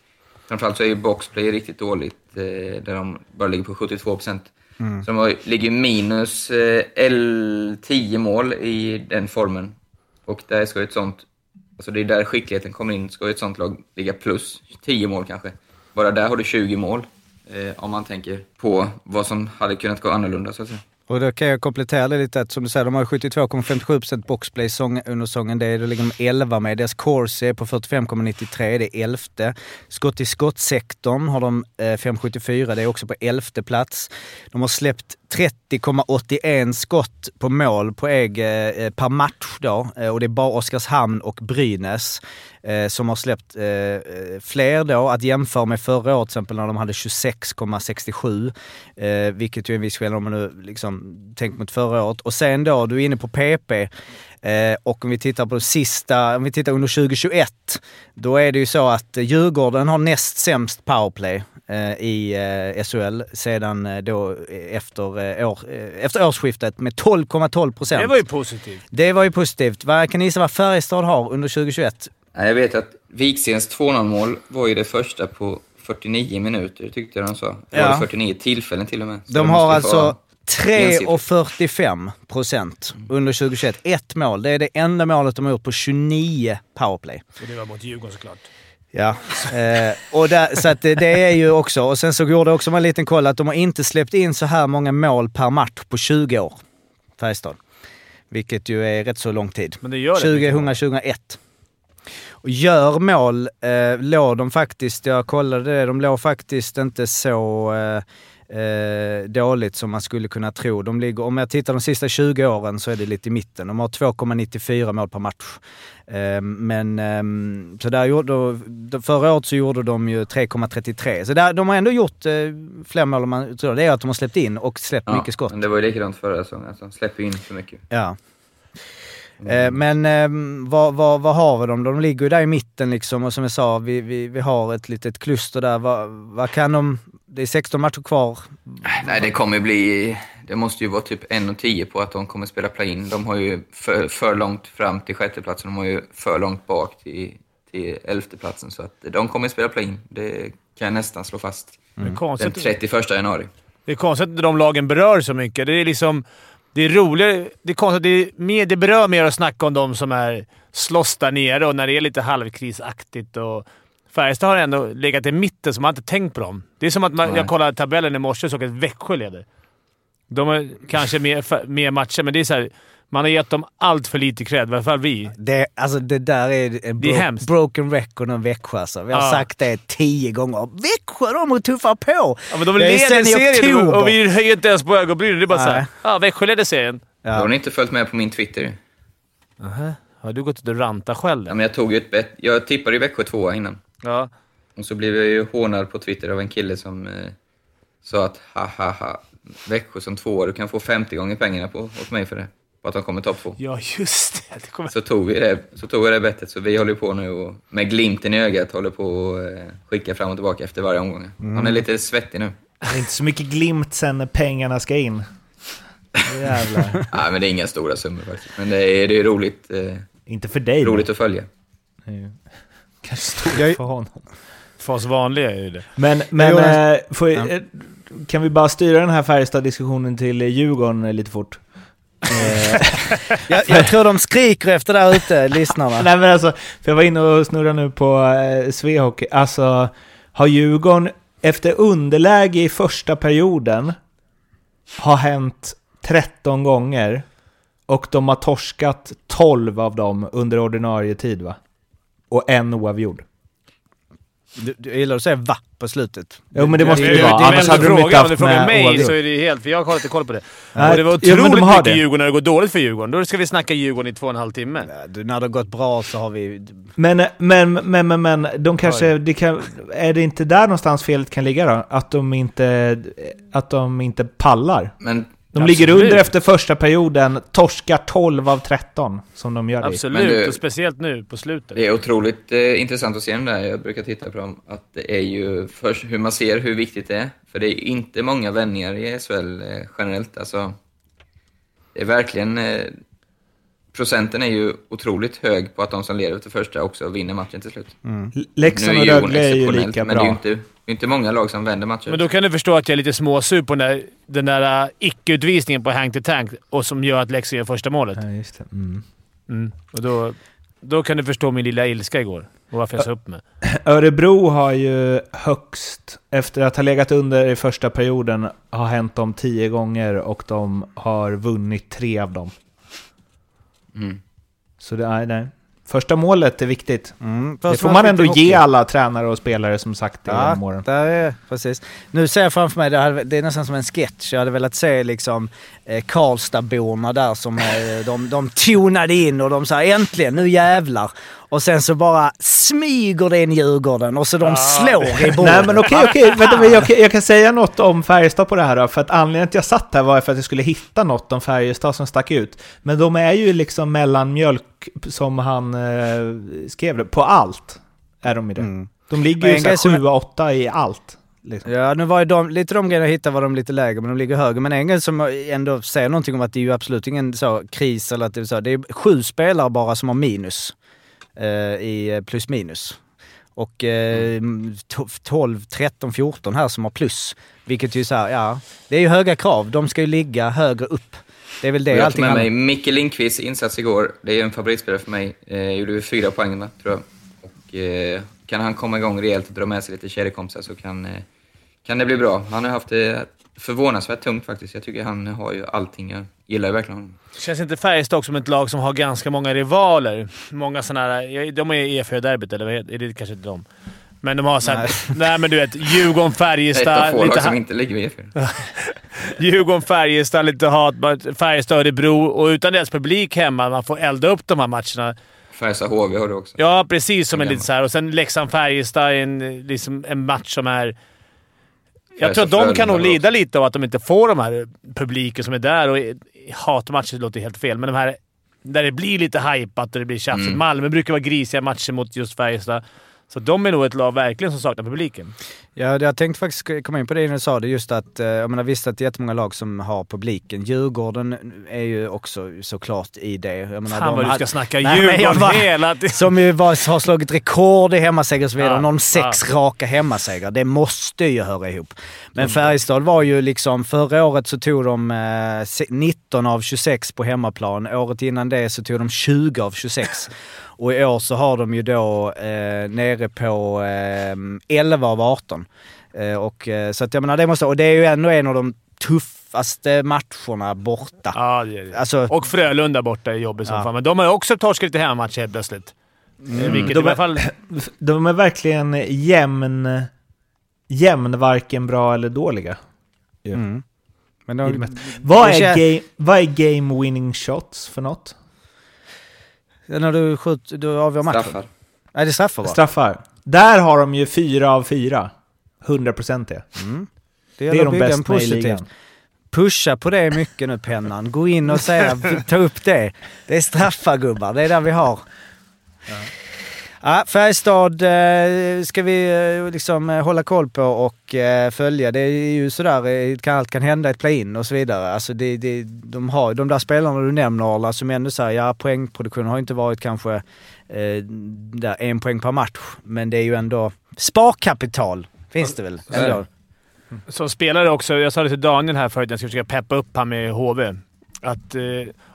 framförallt så är ju boxplay riktigt dåligt, eh, där de bara ligger på 72 procent. Mm. Så de ligger minus eh, L 10 mål i den formen. Och där ska ju ett sånt, alltså det är där skickligheten kommer in, ska ju ett sånt lag ligga plus 10 mål kanske. Bara där har du 20 mål, eh, om man tänker på vad som hade kunnat gå annorlunda så att säga. Och då kan jag komplettera det lite att som du säger, de har 72,57% boxplay sång, under säsongen. Det är, då ligger de 11 med. Deras corsi är på 45,93, det är 11. Skott i skottsektorn har de eh, 5,74, det är också på 11 plats. De har släppt 30,81 skott på mål på EG eh, per match då. Eh, och det är bara Oskarshamn och Brynäs eh, som har släppt eh, eh fler då. Att jämföra med förra året till exempel när de hade 26,67. Eh, vilket ju är en viss skillnad om man nu liksom tänker mot förra året. Och sen då, du är inne på PP. Eh, och om vi tittar på det sista, om vi tittar under 2021, då är det ju så att eh, Djurgården har näst sämst powerplay i eh, SHL sedan eh, då eh, efter, eh, år, eh, efter årsskiftet med 12,12 procent. Det var ju positivt. Det var ju positivt. Vad kan ni gissa vad Färjestad har under 2021? Nej, Jag vet att Vikstens 2-0-mål var ju det första på 49 minuter, tyckte jag de sa. Det var Ja. det 49 tillfällen till och med. Så De har alltså vara 3,45 procent under 2021. Ett mål. Det är det enda målet de har gjort på 29 powerplay. Och det var mot Djurgården såklart. Ja, eh, och där, så att det, det är ju också, och sen så gjorde också en liten koll att de har inte släppt in så här många mål per match på 20 år, Färjestad. Vilket ju är rätt så lång tid. Men det gör det. 2000-2001. Och gör mål eh, låg de faktiskt, jag kollade det, de låg faktiskt inte så eh, eh, dåligt som man skulle kunna tro. De ligger, om jag tittar de sista 20 åren så är det lite i mitten. De har 2,94 mål per match. Eh, men ehm, så där gjorde, förra året så gjorde de ju 3,33. Så där, de har ändå gjort eh, fler mål än man tror. Det är att de har släppt in och släppt Ja, mycket skott. men det var ju likadant förra säsongen. Alltså, de släpper in för mycket. Ja. Eh, Men eh, vad, vad, vad har vi dem? De ligger ju där i mitten liksom och som jag sa, vi, vi, vi har ett litet kluster där. Vad, vad kan de... Det är 16 matcher kvar. Nej, det kommer bli... Det måste ju vara typ 1,10 på att de kommer spela play-in. De har ju för, för långt fram till sjätteplatsen. De har ju för långt bak till, till elfteplatsen. Så att de kommer spela play-in. Det kan jag nästan slå fast. Det är konstigt. Den 31 januari. Det är konstigt att de lagen berör så mycket. Det är liksom... Det är roligare. Det är konstigt. Det, är mer, det berör mer att snacka om de som är slåss där nere och när det är lite halvkrisaktigt. Och Färjestad har ändå legat i mitten, så man har inte tänkt på dem. Det är som att man, jag kollade tabellen i morse och såg att Växjö leder. De har kanske mer, mer matcher, men det är så här, man har gett dem allt för lite cred. I alla fall vi. Det, alltså det där är en Det är bro- hemskt. broken record om Växjö alltså. Vi har Ja. sagt det tio gånger. Växjö, de tuffar på! Ja, men de är leder serien oktober. och vi höjer inte ens på ögonbrynen. Det är bara Nej. såhär. Ja, Växjö leder serien. Då har ni inte följt med på min Twitter. Aha. Har du gått ut och rantat själv? Ja, men jag tog ju ett bet. Jag tippade ju Växjö tvåa innan. Ja. Och så blev jag ju hånad på Twitter av en kille som eh, sa att ha ha ha, Växjö som tvåa, du kan få 50 gånger pengarna på, åt mig för det. På att de kommer topp två. Ja, just det. det kommer... Så tog, vi det, så tog jag det bettet, så vi håller på nu och med glimten i ögat håller på att eh, skicka fram och tillbaka efter varje omgång. Han är Mm. lite svettig nu. Det är inte så mycket glimt sen när pengarna ska in. Jävlar. Nej, men det är inga stora summor faktiskt. Men det är, det är roligt. Eh, Inte för dig. roligt att följa. Kanske stort Jag- för honom. För oss vanliga är ju det. Men, men eh, får, Ja. Kan vi bara styra den här Färjestad-diskussionen till Djurgården lite fort? Eh, Jag, jag tror de skriker efter där ute, lyssnarna. Nej men alltså, för jag var inne och snurrade nu på eh, Svehockey. Alltså, har Djurgården efter underläge i första perioden har hänt 13 gånger och de har torskat 12 av dem under ordinarie tid va? Och en oavgjord. Du, du gillar att säga va på slutet. Jo, men det måste Det ju vara, annars hade de inte fråga. Om haft du frågar mig oavgjort. så är det helt... För jag har inte koll på det. Nej, och det var jo, otroligt men de mycket det. Djurgården när det går dåligt för Djurgården. Då ska vi snacka Djurgården i två och en halv timme. Du, när det har gått bra så har vi... Men, men, men, men, men de kanske, det kan, är det inte där någonstans felet kan ligga då? Att de inte, att de inte pallar? Men De Absolut. ligger under efter första perioden, torskar 12 av 13 som de gör det. Absolut, du- och speciellt nu på slutet. Det är otroligt eh, intressant att se dem där. Jag brukar titta på dem. Att det är ju först hur man ser hur viktigt det är. För det är inte många vändningar i SHL eh, generellt. Alltså, det är verkligen... Eh, procenten är ju otroligt hög på att de som leder efter första också vinner matchen till slut. Leksand Nu och Rögle är ju lika Men det är ju bra. inte, det inte många lag som vänder matcher. Men då kan du förstå att jag är lite småsur på den där, den där uh, icke-utvisningen på Hank to Tank och som gör att Leksand gör första målet. Ja, just det. Mm. Mm. Och då... Då kan du förstå min lilla ilska igår och varför jag sa upp mig. Örebro har ju högst, efter att ha legat under i första perioden, har hänt dem tio gånger och de har vunnit tre av dem. Mm. Så det är, nej. Första målet är viktigt. Mm, det får man ändå ge alla tränare och spelare som sagt det Ja, genom åren. där är, precis. Nu ser jag framför mig, det, hade, det är nästan som en sketch. Jag hade velat se liksom eh, Karlstadborna där som eh, de, de tonade in och de sa äntligen, nu jävlar. Och sen så bara smyger det in Djurgården och så de slår i bordet. Nej men okej, okej. Vänta, men jag, jag kan säga något om Färjestad på det här då. För att anledningen till att jag satt här var för att jag skulle hitta något om Färjestad som stack ut. Men de är ju liksom mellanmjölk, som han eh, skrev det, på allt. Är de i det. Mm. De ligger ju som- 7-8 i allt. Liksom. Ja, nu var ju de, lite de grejerna jag hittade var de lite lägre, men de ligger högre. Men en grej som ändå säger någonting om att det är ju absolut ingen så kris eller att det är så. Det är sju spelare bara som har minus eh, i plus minus. Och eh, 12, 13, 14 här som har plus. Vilket ju så här, ja, det är ju höga krav. De ska ju ligga högre upp. Det är väl det jag tog allting med mig Micke Lindqvists insats igår. Det är ju en favoritspelare för mig. Eh, gjorde ju fyra poäng, va, tror jag. Och eh, kan han komma igång rejält och dra med sig lite kedjekompisar så kan, eh, kan det bli bra. Han har haft det förvånansvärt tungt faktiskt. Jag tycker han har ju allting. Jag gillar ju verkligen honom. Känns inte Färjestad också som ett lag som har ganska många rivaler? Många sådana här... De är i EFÖ-derbyt, eller vad heter- är det kanske inte de? Men de har såhär... Nej. nej, men du vet. Djurgården, Ett Färjestad... av få lag lite som inte ligger vid E4. Djurgården, Färjestad, lite hat. Färjestad, Örebro och utan deras publik hemma, man får elda upp de här matcherna. Färjestad HV har du också. Ja, precis. Som en lite så här. Och sen Leksand-Färjestad, en, liksom en match som är... Jag tror att de kan nog lida lite av att de inte får de här publiken som är där. Och hatmatcher låter helt fel, men de här där det blir lite hypat och det blir tjafsigt. Mm. Malmö brukar vara grisiga matcher mot just Färjestad. Så de är nog ett lag verkligen som saknar publiken. Ja, jag tänkte faktiskt komma in på det när du sa det, just att, eh, jag menar visst att det är jättemånga lag som har publiken. Djurgården är ju också såklart i det. Jag menar, Fan de vad du ska snacka Nej, Djurgården bara- hela tiden. Som ju var, har slagit rekord i hemmasegrar och så vidare. Ja, Någon sex ja. raka hemmasegrar. Det måste ju höra ihop. Men Färjestad var ju liksom, förra året så tog de eh, se- 19 av 26 på hemmaplan. Året innan det så tog de 20 av 26. Och i år så har de ju då eh, nere på eh, 11 av 18. Eh, och, eh, så att jag menar, det måste, och det är ju ändå en av de tuffaste matcherna borta. Ja, det är det. Alltså, Och Frölunda borta är jobbigt som Ja. fan, men de har ju också torskat lite hemmamatcher helt plötsligt. Mm. Vilket De i alla är- fall... De är verkligen jämn, jämn varken bra eller dåliga. Ja. Mm. Men de. Vad, är kän- game, vad är game winning shots för något? när du skjuter, du avgör matchen? Straffar. Nej, det är straffar bara. Straffar. Där har de ju fyra av fyra. 100 procent det. Mm. Det gäller är de bygga en bäst med i ligan. Pusha på det mycket nu pennan. Gå in och säga, ta upp det. Det är straffar gubbar, det är där vi har. Ja, Färjestad eh, ska vi eh, liksom eh, hålla koll på och följa. Det är ju sådär, kan, allt kan hända i ett play-in och så vidare. Alltså det, det, de, har, de där spelarna du nämner Arla, som ändå säger, ja poängproduktionen har inte varit kanske eh, där en poäng per match. Men det är ju ändå sparkapital, finns det väl? Det. Ändå. Som spelare också, jag sa det till Daniel här förut, jag ska försöka peppa upp han med HV. Att eh,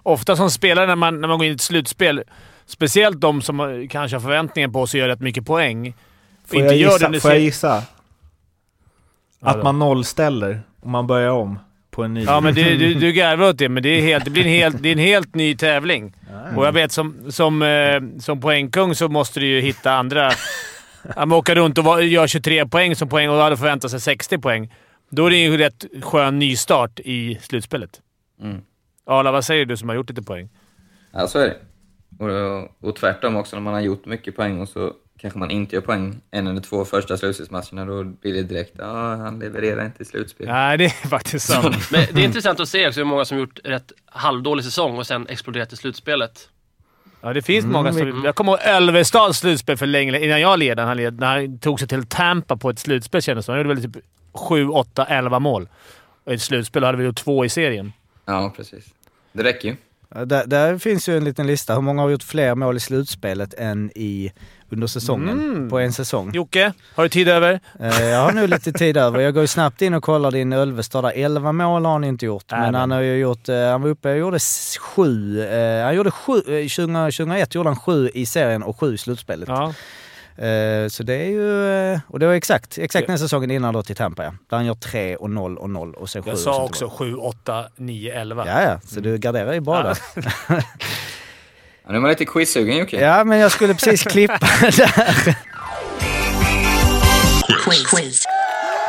ofta som spelare när man, när man går in i ett slutspel, speciellt de som kanske har förväntningar på sig att göra rätt mycket poäng. Får, jag gör gissa, under får jag gissa? Att man nollställer och man börjar om på en ny. Ja, men du, du, du garvar åt det, men det, är helt, det blir en helt, det är en helt ny tävling. Och jag vet som, som, eh, som poängkung så måste du ju hitta andra... Att man åker runt och var- gör 23 poäng som poäng och hade förväntat sig 60 poäng. Då är det ju en rätt skön nystart i slutspelet. Mm. Arla, vad säger du som har gjort lite poäng? Ja, så är det. Och, och tvärtom också, när man har gjort mycket poäng och så kanske man inte gör poäng en eller två första slutspelsmatcherna, då blir det direkt ja, han levererar inte i slutspel. Nej, det är faktiskt sant. Men det är intressant att se också hur många som gjort rätt halvdålig säsong och sen exploderat i slutspelet. Ja, det finns Mm, många vi- som... Jag kommer ihåg Ölvestads slutspel för länge innan jag led. Han led när han tog sig till Tampa på ett slutspel kändes det som. Han gjorde väl typ 7, 8, 11 mål. Och i ett slutspel hade vi gjort två i serien. Ja, precis. Det räcker ju. Där, där finns ju en liten lista. Hur många har gjort fler mål i slutspelet än i, under säsongen? Mm. På en säsong. Jocke, har du tid över? Eh, Jag har nu lite tid över. Jag går ju snabbt in och kollar din Ölvestad där. 11 mål har han inte gjort. Nej, men men- han har ju gjort, eh, han var uppe och gjorde sju. eh, Han gjorde sju, eh, 20, 2001 gjorde han sju i serien och sju i slutspelet. Ja. Eh, Så det är ju, eh, och det var exakt, exakt den säsongen innan då till Tampa ja. Där han gör 3 och 0 och 0 och sen 7 Jag och sa också 7, 8, 9, 11. Ja, ja. Så du garderar ju bra där. Ja, nu är man lite quizsugen Jocke. Ja, men jag skulle precis klippa där.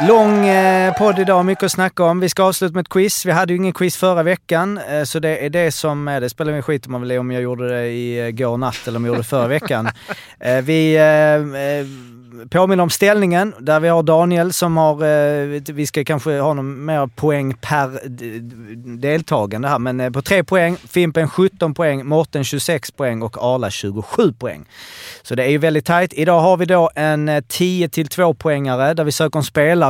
Lång eh, podd idag, mycket att snacka om. Vi ska avsluta med ett quiz. Vi hade ju ingen quiz förra veckan, eh, så det är det som är det. spelar ingen skit om man vill om jag gjorde det i eh, går natt eller om jag gjorde det förra veckan. Eh, vi påminner om ställningen där vi har Daniel som har, vi ska kanske ha någon mer poäng per deltagande här, men på tre poäng, Fimpen 17 poäng, Mårten 26 poäng och Arla 27 poäng. Så det är ju väldigt tajt. Idag har vi då en eh, 10 till 2 poängare där vi söker en spelare.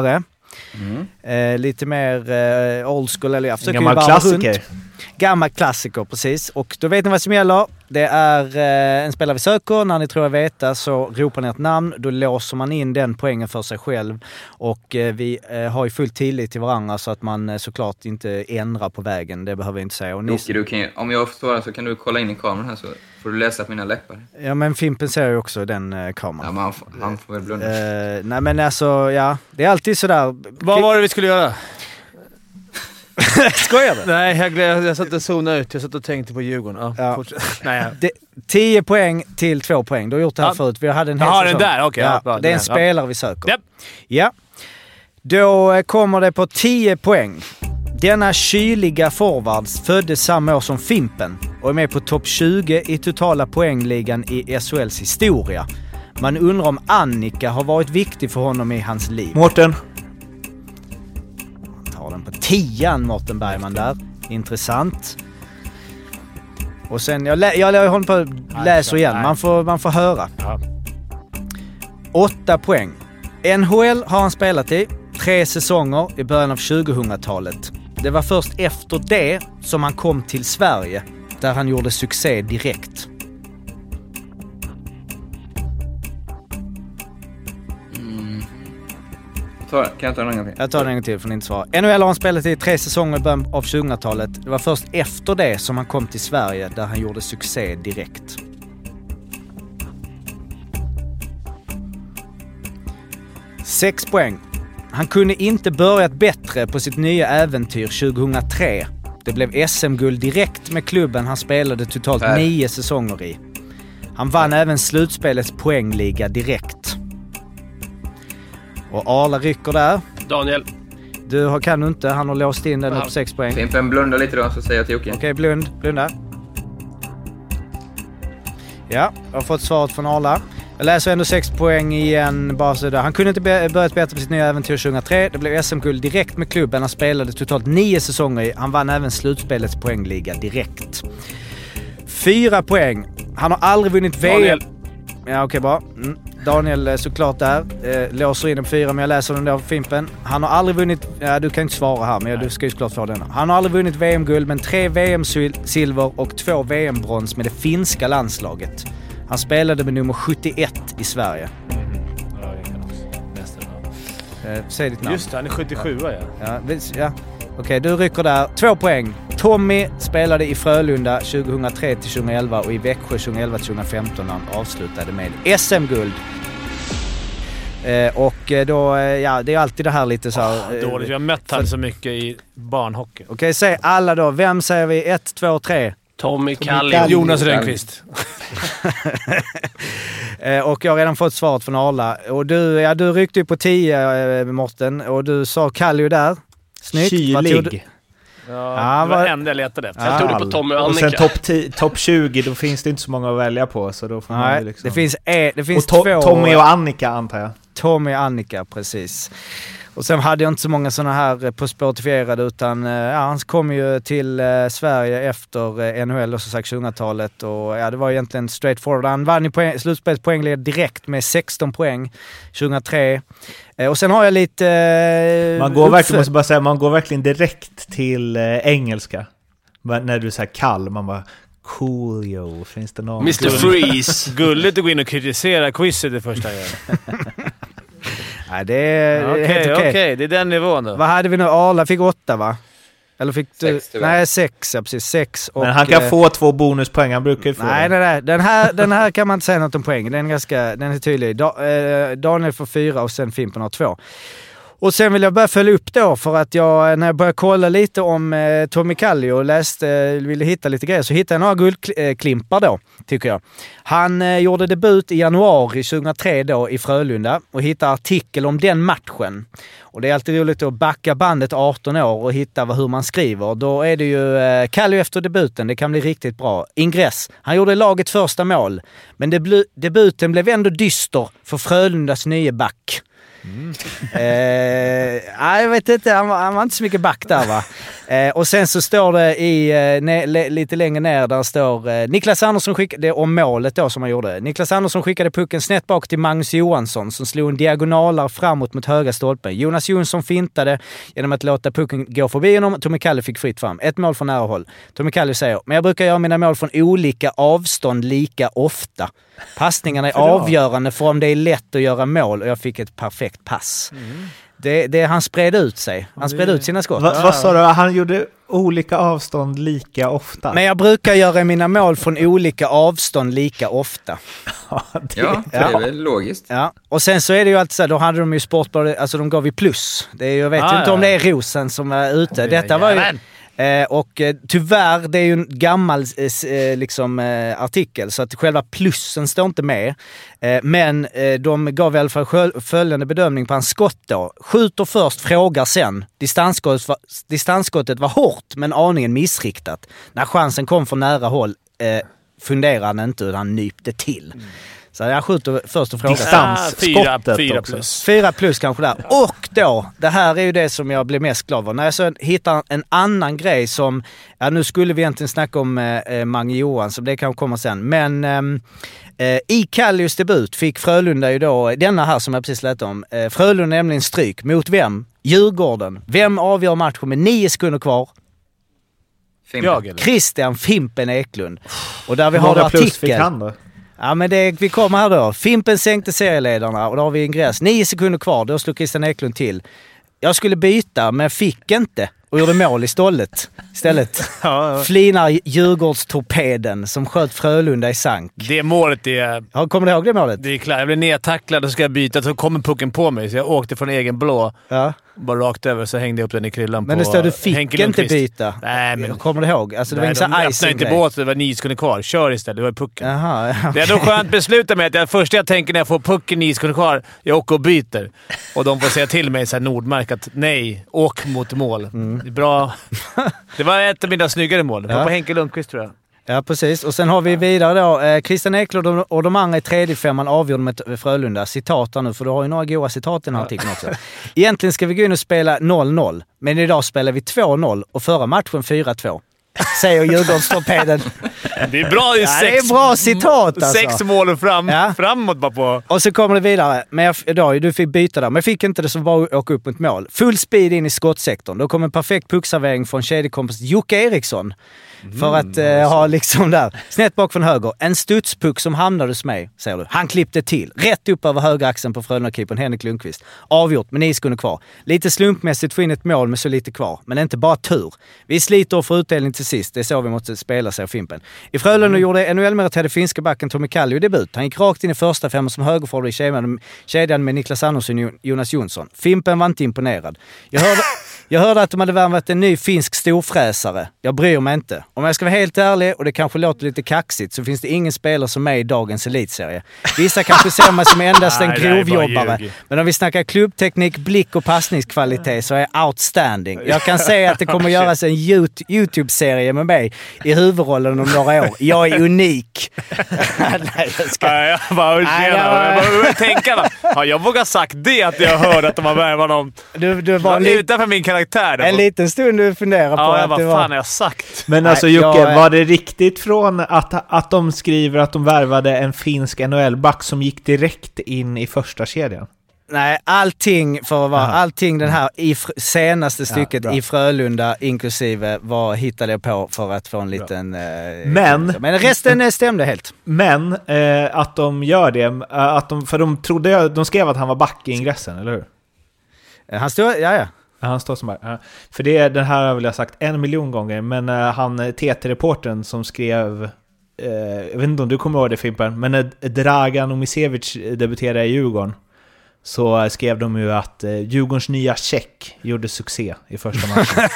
Eh, lite mer eh, old school, eller jag försöker ju Gammal varva klassiker. runt. Gammal klassiker, precis. Och då vet ni vad som gäller. Det är eh, en spelare vi söker. När ni tror jag veta så ropar ni ett namn. Då låser man in den poängen för sig själv. Och eh, vi eh, har ju full tillit till varandra så att man såklart inte ändrar på vägen. Det behöver jag inte säga. Och ni, Jocke, du kan ju, om jag förstår det så kan du kolla in i kameran här så får du läsa på mina läppar. ja men Fimpen ser ju också den kameran. Ja, men han, får- han får väl blunda. Eh, nej men alltså, ja. Det är alltid sådär. Vad var det vi skulle göra? Skojar du? Nej, jag, gled, jag satt och zonade ut. Jag satt och tänkte på Djurgården. Ja, Ja. Nej, ja. Det, 10 poäng till 2 poäng. Du har gjort det här Ja. förut. Vi hade en hel Jaha, den där. Okej, ja, bra. det är en spelare vi söker. Japp. Ja. Då eh, kommer det på 10 poäng. Denna kyliga forwards föddes samma år som Fimpen och är med på topp 20 i totala poängligan i SHLs historia. Man undrar om Annika har varit viktig för honom i hans liv. Mårten. Tar den på tian, Mårten Bergman där. Intressant. Och sen, jag, lä- jag, jag håller på att läsa igen. Man får, man får höra. Ja. Åtta poäng. NHL har han spelat i. Tre säsonger i början av 2000-talet. Det var först efter det som han kom till Sverige, där han gjorde succé direkt. Ta, kan jag ta den en gång till? Jag tar den en gång till för ni inte svara. NHL har han spelat i tre säsonger i början av 2000-talet. Det var först efter det som han kom till Sverige där han gjorde succé direkt. Sex poäng. Han kunde inte börjat bättre på sitt nya äventyr 2003. Det blev SM-guld direkt med klubben han spelade totalt Per. nio säsonger i. Han vann även slutspelets poängliga direkt. Och Arla rycker där. Daniel. Du har- kan du inte, han har låst in den på 6 poäng. Fimpen, blunda lite då så säger jag till Jocke. Okej, blund. Blunda. Ja, jag har fått svaret från Arla. Jag läser ändå 6 poäng igen bara så där. Han kunde inte be- börjat bättre på sitt nya äventyr 2003. Det blev SM-guld direkt med klubben. Han spelade totalt nio säsonger i. Han vann även slutspelets poängliga direkt. Fyra poäng. Han har aldrig vunnit VM. Daniel. Ja, okej bra. Mm. Daniel är såklart där. Eh, låser in den på fyra, men jag läser den där Fimpen. Han har aldrig vunnit... Ja, du kan inte svara här, men du ska ju såklart få den. Han har aldrig vunnit VM-guld, men tre VM-silver och två VM-brons med det finska landslaget. Han spelade med nummer 71 i Sverige. Jag. Eh, säg ditt namn. Just det, han är 77 ja. Ja, ja. Okej, du rycker där. Två poäng. Tommy spelade i Frölunda 2003 till 2011 och i Växjö 2011 till 2015 när han avslutade med SM-guld. Eh, och eh, då, eh, ja det är alltid det här lite så här... eh, Dåligt. Jag har mött han så mycket i barnhockey. Okej, säg alla då. Vem säger vi? Ett, två, tre. Tommy Kalli. Kalli. Jonas Rönnqvist. Och jag har redan fått svaret från Arla. Och du, ja, du ryckte ju på 10 eh, Mårten och du sa Kallio där. Snyggt. Kylig. Ja, Ja, det var vad- det enda jag letade efter. Ja. Jag tog det på Tommy och Och Annika. sen topp 10 top 20, då finns det inte så många att välja på. Så då får man Nej, liksom... det finns, e, det finns och to två... Tommy och Annika antar jag. Tommy och Annika, precis. Och sen hade jag inte så många sådana här eh, på Spotifierade utan eh, ja, han kom ju till eh, Sverige efter eh, NHL och som sagt 2000-talet och ja, det var egentligen straight forward. Han vann ju poäng, slutspelets direkt med 16 poäng 2003. Eh, och sen har jag lite... Eh, Man går, verkligen, måste bara säga, man går verkligen direkt till eh, engelska. Men när du är så här kall, man bara Coolio, finns det någon? Mr Freeze. Gulligt att gå in och kritisera quizet det första jag gör. Nej, det är Okej, helt okej. okej. Det är den nivån då. Vad hade vi nu? Arla fick åtta va? Eller fick du? Sex, tyvärr. Nej, sex. Ja, precis. Sex. Och, Men han kan eh, få två bonuspoäng, han brukar ju få Nej, nej, nej. Den här, den här kan man inte säga något om poäng. Den är, ganska, den är tydlig. Da, eh, Daniel får fyra och sen Fimpen har två. Och sen vill jag börja följa upp då för att jag, när jag började kolla lite om eh, Tommy Kallio och läste, eh, ville hitta lite grejer, så hittade jag några guldklimpar då, tycker jag. Han eh, gjorde debut i januari 2003 då i Frölunda och hittade artikel om den matchen. Och det är alltid roligt att backa bandet 18 år och hitta vad, hur man skriver. Då är det ju eh, Kallio efter debuten, det kan bli riktigt bra. Ingress. Han gjorde lagets första mål, men debuten blev ändå dyster för Frölundas nye back. Eh, nej, jag vet inte, han var, han var inte så mycket back där va. Eh, och sen så står det i, eh, ne, le, lite längre ner, där står eh, Niklas Andersson skickade, det är om målet då som han gjorde. Niklas Andersson skickade pucken snett bak till Magnus Johansson som slog en diagonalar framåt mot höga stolpen. Jonas Jonsson fintade genom att låta pucken gå förbi honom. Tommy Kalle fick fritt fram. Ett mål från nära håll. Tommy Kalle säger, men jag brukar göra mina mål från olika avstånd lika ofta. Passningarna är avgörande för om det är lätt att göra mål och jag fick ett perfekt pass. Det, det, han spred ut sig. Han spred ut sina skott. Va, vad sa du? Han gjorde olika avstånd lika ofta? Men jag brukar göra mina mål från olika avstånd lika ofta. Ja, det är väl logiskt. Ja, och sen så är det ju alltid så här, då hade de ju Sportbladet, alltså de gav ju plus. Det är, jag vet Ah, ju inte ja. om det är Rosen som är ute. Detta var ju... Eh, och eh, tyvärr, det är ju en gammal eh, eh, liksom, eh, artikel så att själva plussen står inte med. Eh, men eh, de gav i alla fall följande bedömning på hans skott då. Skjuter först, frågar sen. Distansskottet var, distansskottet var hårt men aningen missriktat. När chansen kom från nära håll eh, funderade han inte utan han nypte till. Mm. Så jag skjuter först och frågar. Ah, fyra, Distansskottet plus. Fyra plus kanske där. Och då, det här är ju det som jag blir mest glad över. När jag så hittar en annan grej som, ja nu skulle vi egentligen snacka om eh, eh, Mange Johansson, det kan komma sen. Men ehm, eh, i Kallius debut fick Frölunda ju då, denna här som jag precis lät om, eh, Frölunda nämligen stryk. Mot vem? Djurgården. Vem avgör matchen med nio sekunder kvar? Fimpen. Jag eller? Christian Fimpen Eklund. Och där vi har många plus fick han då? Ja men det, vi kommer här då. Fimpen sänkte serieledarna och då har vi ingress. Nio sekunder kvar, då slog Christian Eklund till. Jag skulle byta men fick inte och gjorde mål istället. istället. Ja, ja. Flinar Djurgårdstorpeden som sköt Frölunda i sank. Det målet är... Ja, kommer du ihåg det målet? Det är klart. Jag blev nedtacklad och så ska jag byta, så kommer pucken på mig. Så jag åkte från egen blå, Ja. Bara rakt över, så hängde jag upp den i kryllan Men på det står du fick inte byta. Nej, men... Kommer du ihåg? Alltså det var Nej, sån de öppnade inte båten, det var nio sekunder kvar. Kör istället, det var pucken. Jaha, ja, Det är ändå skönt beslut med att det första jag tänker när jag får pucken nio sekunder kvar, jag åker och byter. Och de får säga till mig, så här Nordmark, att nej, åk mot mål. Är bra. Det var ett av mina snyggare mål. Det var Ja. på Henke Lundqvist tror jag. Ja, precis. Och sen har vi vidare då. Eh, Christian Eklund och- och de andra i tredje femman avgjorde med Frölunda. Citat här nu, för du har ju några goa citat i den här artikeln också. Egentligen ska vi gå in och spela 0-0, men idag spelar vi 2-0 och förra matchen 4-2. Säger Djurgårdstorpeden. Det är bra. Ja, det är bra citat alltså. Sex mål fram, Ja. framåt bara på... Och så kommer det vidare. Men jag, idag, du fick byta där, men jag fick inte det så var att åka upp mot mål. Full speed in i skottsektorn. Då kom en perfekt puckservering från kedjekompis Jocke Eriksson. För att eh, ha liksom där, snett bak från höger. En studspuck som hamnade hos mig, säger du. Han klippte till. Rätt upp över högeraxeln på Frölunda-keepern Henrik Lundqvist. Avgjort med nio sekunder kvar. Lite slumpmässigt få in ett mål med så lite kvar. Men inte bara tur. Vi sliter och får utdelning till sist. Det är så vi måste spela, säger Fimpen. I Frölunda gjorde NHL-meriterade finska backen Tommy Kallio debut. Han gick rakt in i första femman som högerforward i kedjan med Niklas Andersson och Jonas Jonsson. Fimpen var inte imponerad. Jag hörde, jag hörde att de hade värvat en ny finsk storfräsare. Jag bryr mig inte. Om jag ska vara helt ärlig, och det kanske låter lite kaxigt, så finns det ingen spelare som är i dagens elitserie. Vissa kanske ser mig som endast en grovjobbare. Men om vi snackar klubbteknik, blick och passningskvalitet så är jag outstanding. Jag kan säga att det kommer göras en Yout- YouTube-serie med mig i huvudrollen om några år. Jag är unik. Nej, jag ska... Nej, jag bara, Nej, tjena. Jag bara tänka, jag vågar sagt det, att jag hörde att de har värvat någon. Du, du var utanför min karaktär. en liten stund du funderade på Ja, jag att det vad fan var... har jag sagt? Men alltså Nej, Jocke, jag var det riktigt från att, att de skriver att de värvade en finsk NHL-back som gick direkt in i första kedjan? Nej, allting för att vara, Aha. allting den här i fr- senaste stycket bra. i Frölunda inklusive var hittade jag på för att få en liten... Eh, Men- Men resten eh, stämde helt. Men eh, att de gör det, eh, att de, för de trodde, de skrev att han var back i ingressen, eller hur? Eh, Han stod, ja ja. Han står som bara, För det, den här har jag väl sagt en miljon gånger, men eh, han eh, TT-reportern som skrev, eh, jag vet inte om du kommer ihåg det Fimpen, men när Dragan Omisevic debuterade i Djurgården så skrev de ju att eh, Djurgårdens nya check gjorde succé i första matchen.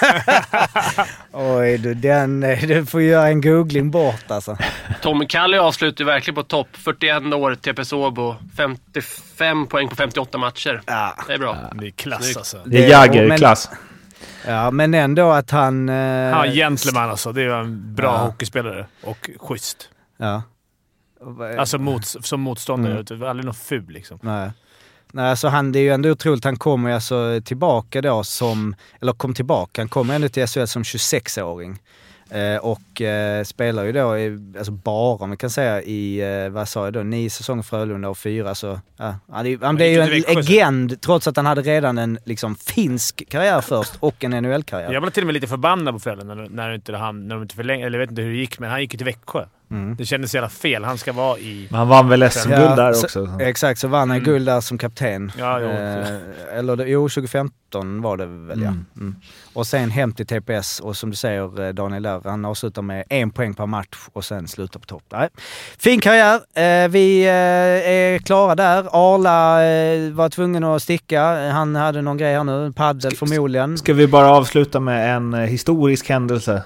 Oj du, den, eh, du får göra en googling bort alltså. Tommy Kalli avslutar ju verkligen på topp. 41 år, TPS Åbo. 55 poäng på 58 matcher. Det är bra. Det är klass Snyggt. alltså. Det är Jagger-klass. Ja, men ändå att han... Eh, Han är gentleman alltså. Det är en bra Ja. hockeyspelare. Och schysst. Ja. Alltså mot, som motståndare. Mm. Mm. Aldrig någon ful liksom. Nej. Alltså han, det är ju ändå otroligt. Han kommer alltså tillbaka då som, eller kom tillbaka, han kom ändå till SHL som 26-åring. Eh, och eh, spelar ju då, i, alltså bara om vi kan säga, i, eh, vad sa jag då, nio säsonger Frölunda och fyra så, ja. Han, är, han blev ju en legend trots att han hade redan en liksom finsk karriär först och en NHL-karriär. Jag var till och med lite förbannad på Frölunda när, när, inte han, när de inte förlängde, eller jag vet inte hur det gick, men han gick ju till Växjö. Mm. Det kändes jävla fel. Han ska vara i... Men han vann väl SM-guld där så, också? Exakt, så vann han guld där som kapten. Ja, jo. Eh, eller jo, 2015 var det väl ja. Mm. Mm. Och sen hem till TPS och som du säger eh, Daniel där, han avslutar med en poäng per match och sen slutar på topp. Nej. Fin karriär. Eh, vi eh, är klara där. Arla eh, var tvungen att sticka. Han hade någon grej här nu, paddel förmodligen. Ska vi bara avsluta med en eh, historisk händelse?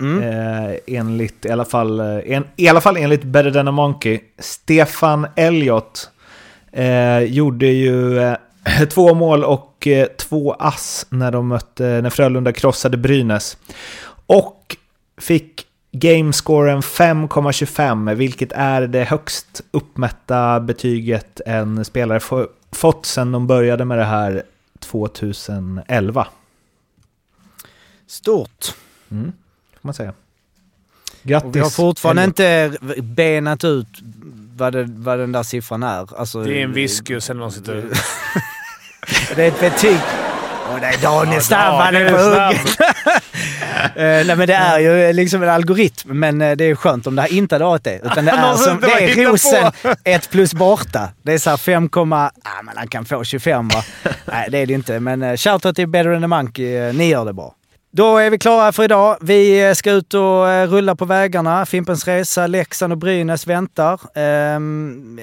Mm. Eh, enligt, i alla fall, eh, en, i alla fall enligt Better than a Monkey. Stefan Elliot eh, gjorde ju eh, två mål och eh, två ass när de mötte, när Frölunda krossade Brynäs. Och fick gamescoren 5,25, vilket är det högst uppmätta betyget en spelare få, fått sedan de började med det här 2011. Stort. Mm, får man säga. Och vi har Grattis! fortfarande inte benat ut vad, det, vad den där siffran är. Alltså, Det är en och sen någon sitter... Det är ett betyg. Och det är Daniel snabb, han är på. Eh, Nej men det är ju liksom en algoritm, men eh, det är skönt om det här inte hade varit det. Utan det är, som, det är rosen. 1 plus borta. Det är såhär 5, ah, men han kan få 25 va. Nej det är det inte, men uh, shoutout till Better than a Monkey, eh, ni gör det bra. Då är vi klara för idag. Vi eh, ska ut och eh, rulla på vägarna. Fimpens Resa, Leksand och Brynäs väntar. Um,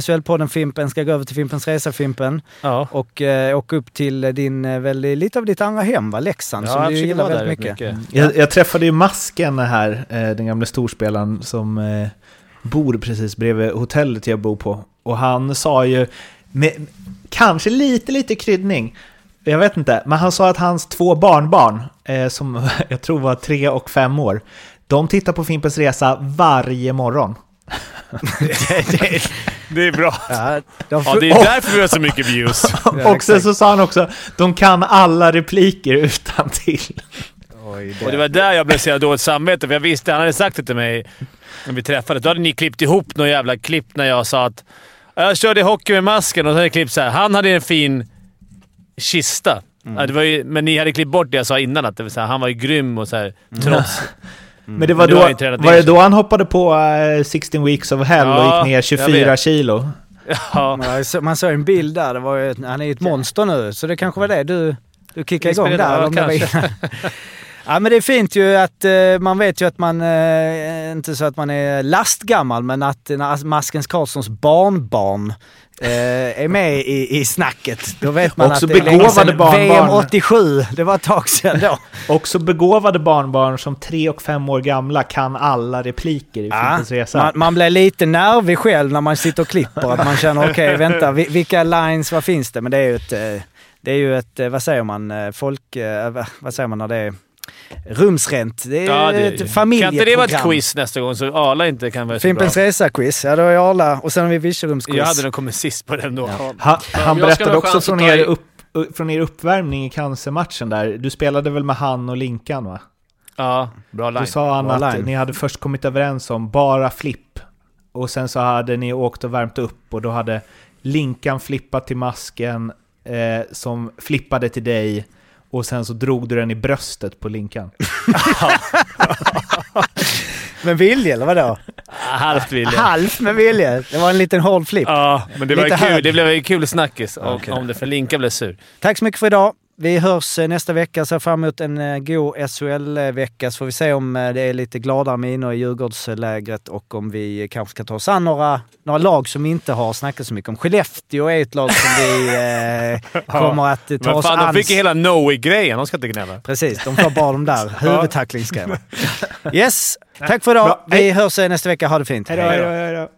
SHL-podden Fimpen ska gå över till Fimpens Resa-Fimpen. Ja. Och eh, åka upp till din, eh, väl, lite av ditt andra hem va? Leksand, Ja, som jag du gillar väldigt mycket. mycket. Jag, jag träffade ju Masken här, eh, den gamla storspelaren som eh, bor precis bredvid hotellet jag bor på. Och han sa ju, med, kanske lite, lite kryddning, jag vet inte, men han sa att hans två barnbarn, eh, som jag tror var tre och fem år, de tittar på Fimpens Resa varje morgon. Det är bra. Ja, de Ja, det är därför vi har så mycket views. och sen så sa han också, de kan alla repliker utan till. Och det var där jag blev så dåligt samvete, för jag visste, han hade sagt det till mig när vi träffades. Då hade ni klippt ihop något jävla klipp när jag sa att jag körde hockey med masken och så hade jag klippt så här. Han hade en fin kista. Ja, det var ju, men ni hade klippt bort det jag sa innan, att det var så här, han var ju grym och så här, trots... Men det var har då, var det då han hoppade på eh, 16 weeks of hell och Ja, gick ner jag 24 vet. kilo? Ja. Man såg en bild där, det var ju, han är ju ett monster nu, så det kanske var det du, du kickade igång där. ja, om det. Ja men det är fint ju att eh, man vet ju att man, eh, inte så att man är lastgammal, men att Maskens Karlssons barnbarn eh, är med i, i snacket. Då vet man Också att det är länge sedan. barnbarn. VM 87, det var ett tag sedan då. Också begåvade barnbarn som tre och fem år gamla kan alla repliker i Ja, Resa. man, man blir lite nervig själv när man sitter och klipper. Att man känner, okej vänta, vi- vilka lines, vad finns det? Men det är ju ett, eh, det är ju ett, eh, vad säger man, eh, folk, vad säger man när det är rumsrent? Det är Ja, det, ett kan familjeprogram. inte det vara ett quiz nästa gång så Arla inte kan vara så bra? Fimpens Resa-quiz, ja då är Arla och sen har vi Virserumsquiz. Jag hade nog kommit sist på den då. Ha, Ja, han jag ska berättade ha också från er, upp, från er uppvärmning i cancermatchen där. Du spelade väl med han och Linkan va? Ja, bra line. Då sa han Bra att line. ni hade först kommit överens om bara flipp. Och sen så hade ni åkt och värmt upp och då hade Linkan flippade till masken, eh, som flippade till dig och sen så drog du den i bröstet på Linkan. Med vilje eller vadå? Halvt vilja. Halvt med vilje. Det var en liten hård flipp. Ja, men det, var Lite kul. det blev ju kul snackis om, Okej. om det, för Linka blev sur. Tack så mycket för idag. Vi hörs eh, nästa vecka. Ser fram emot en eh, god SHL-vecka så får vi se om eh, det är lite gladare miner i Djurgårdslägret och om vi kanske ska ta oss an några, några lag som inte har snackat så mycket om. Skellefteå är ett lag som vi eh, kommer att eh, ta Men oss fan, an. de fick ju hela Noe-grejen. De ska inte gnälla. Precis, de får bara de där huvudtacklingsgrejerna. Yes, tack för idag. Vi hörs nästa vecka. Ha det fint. Hej då.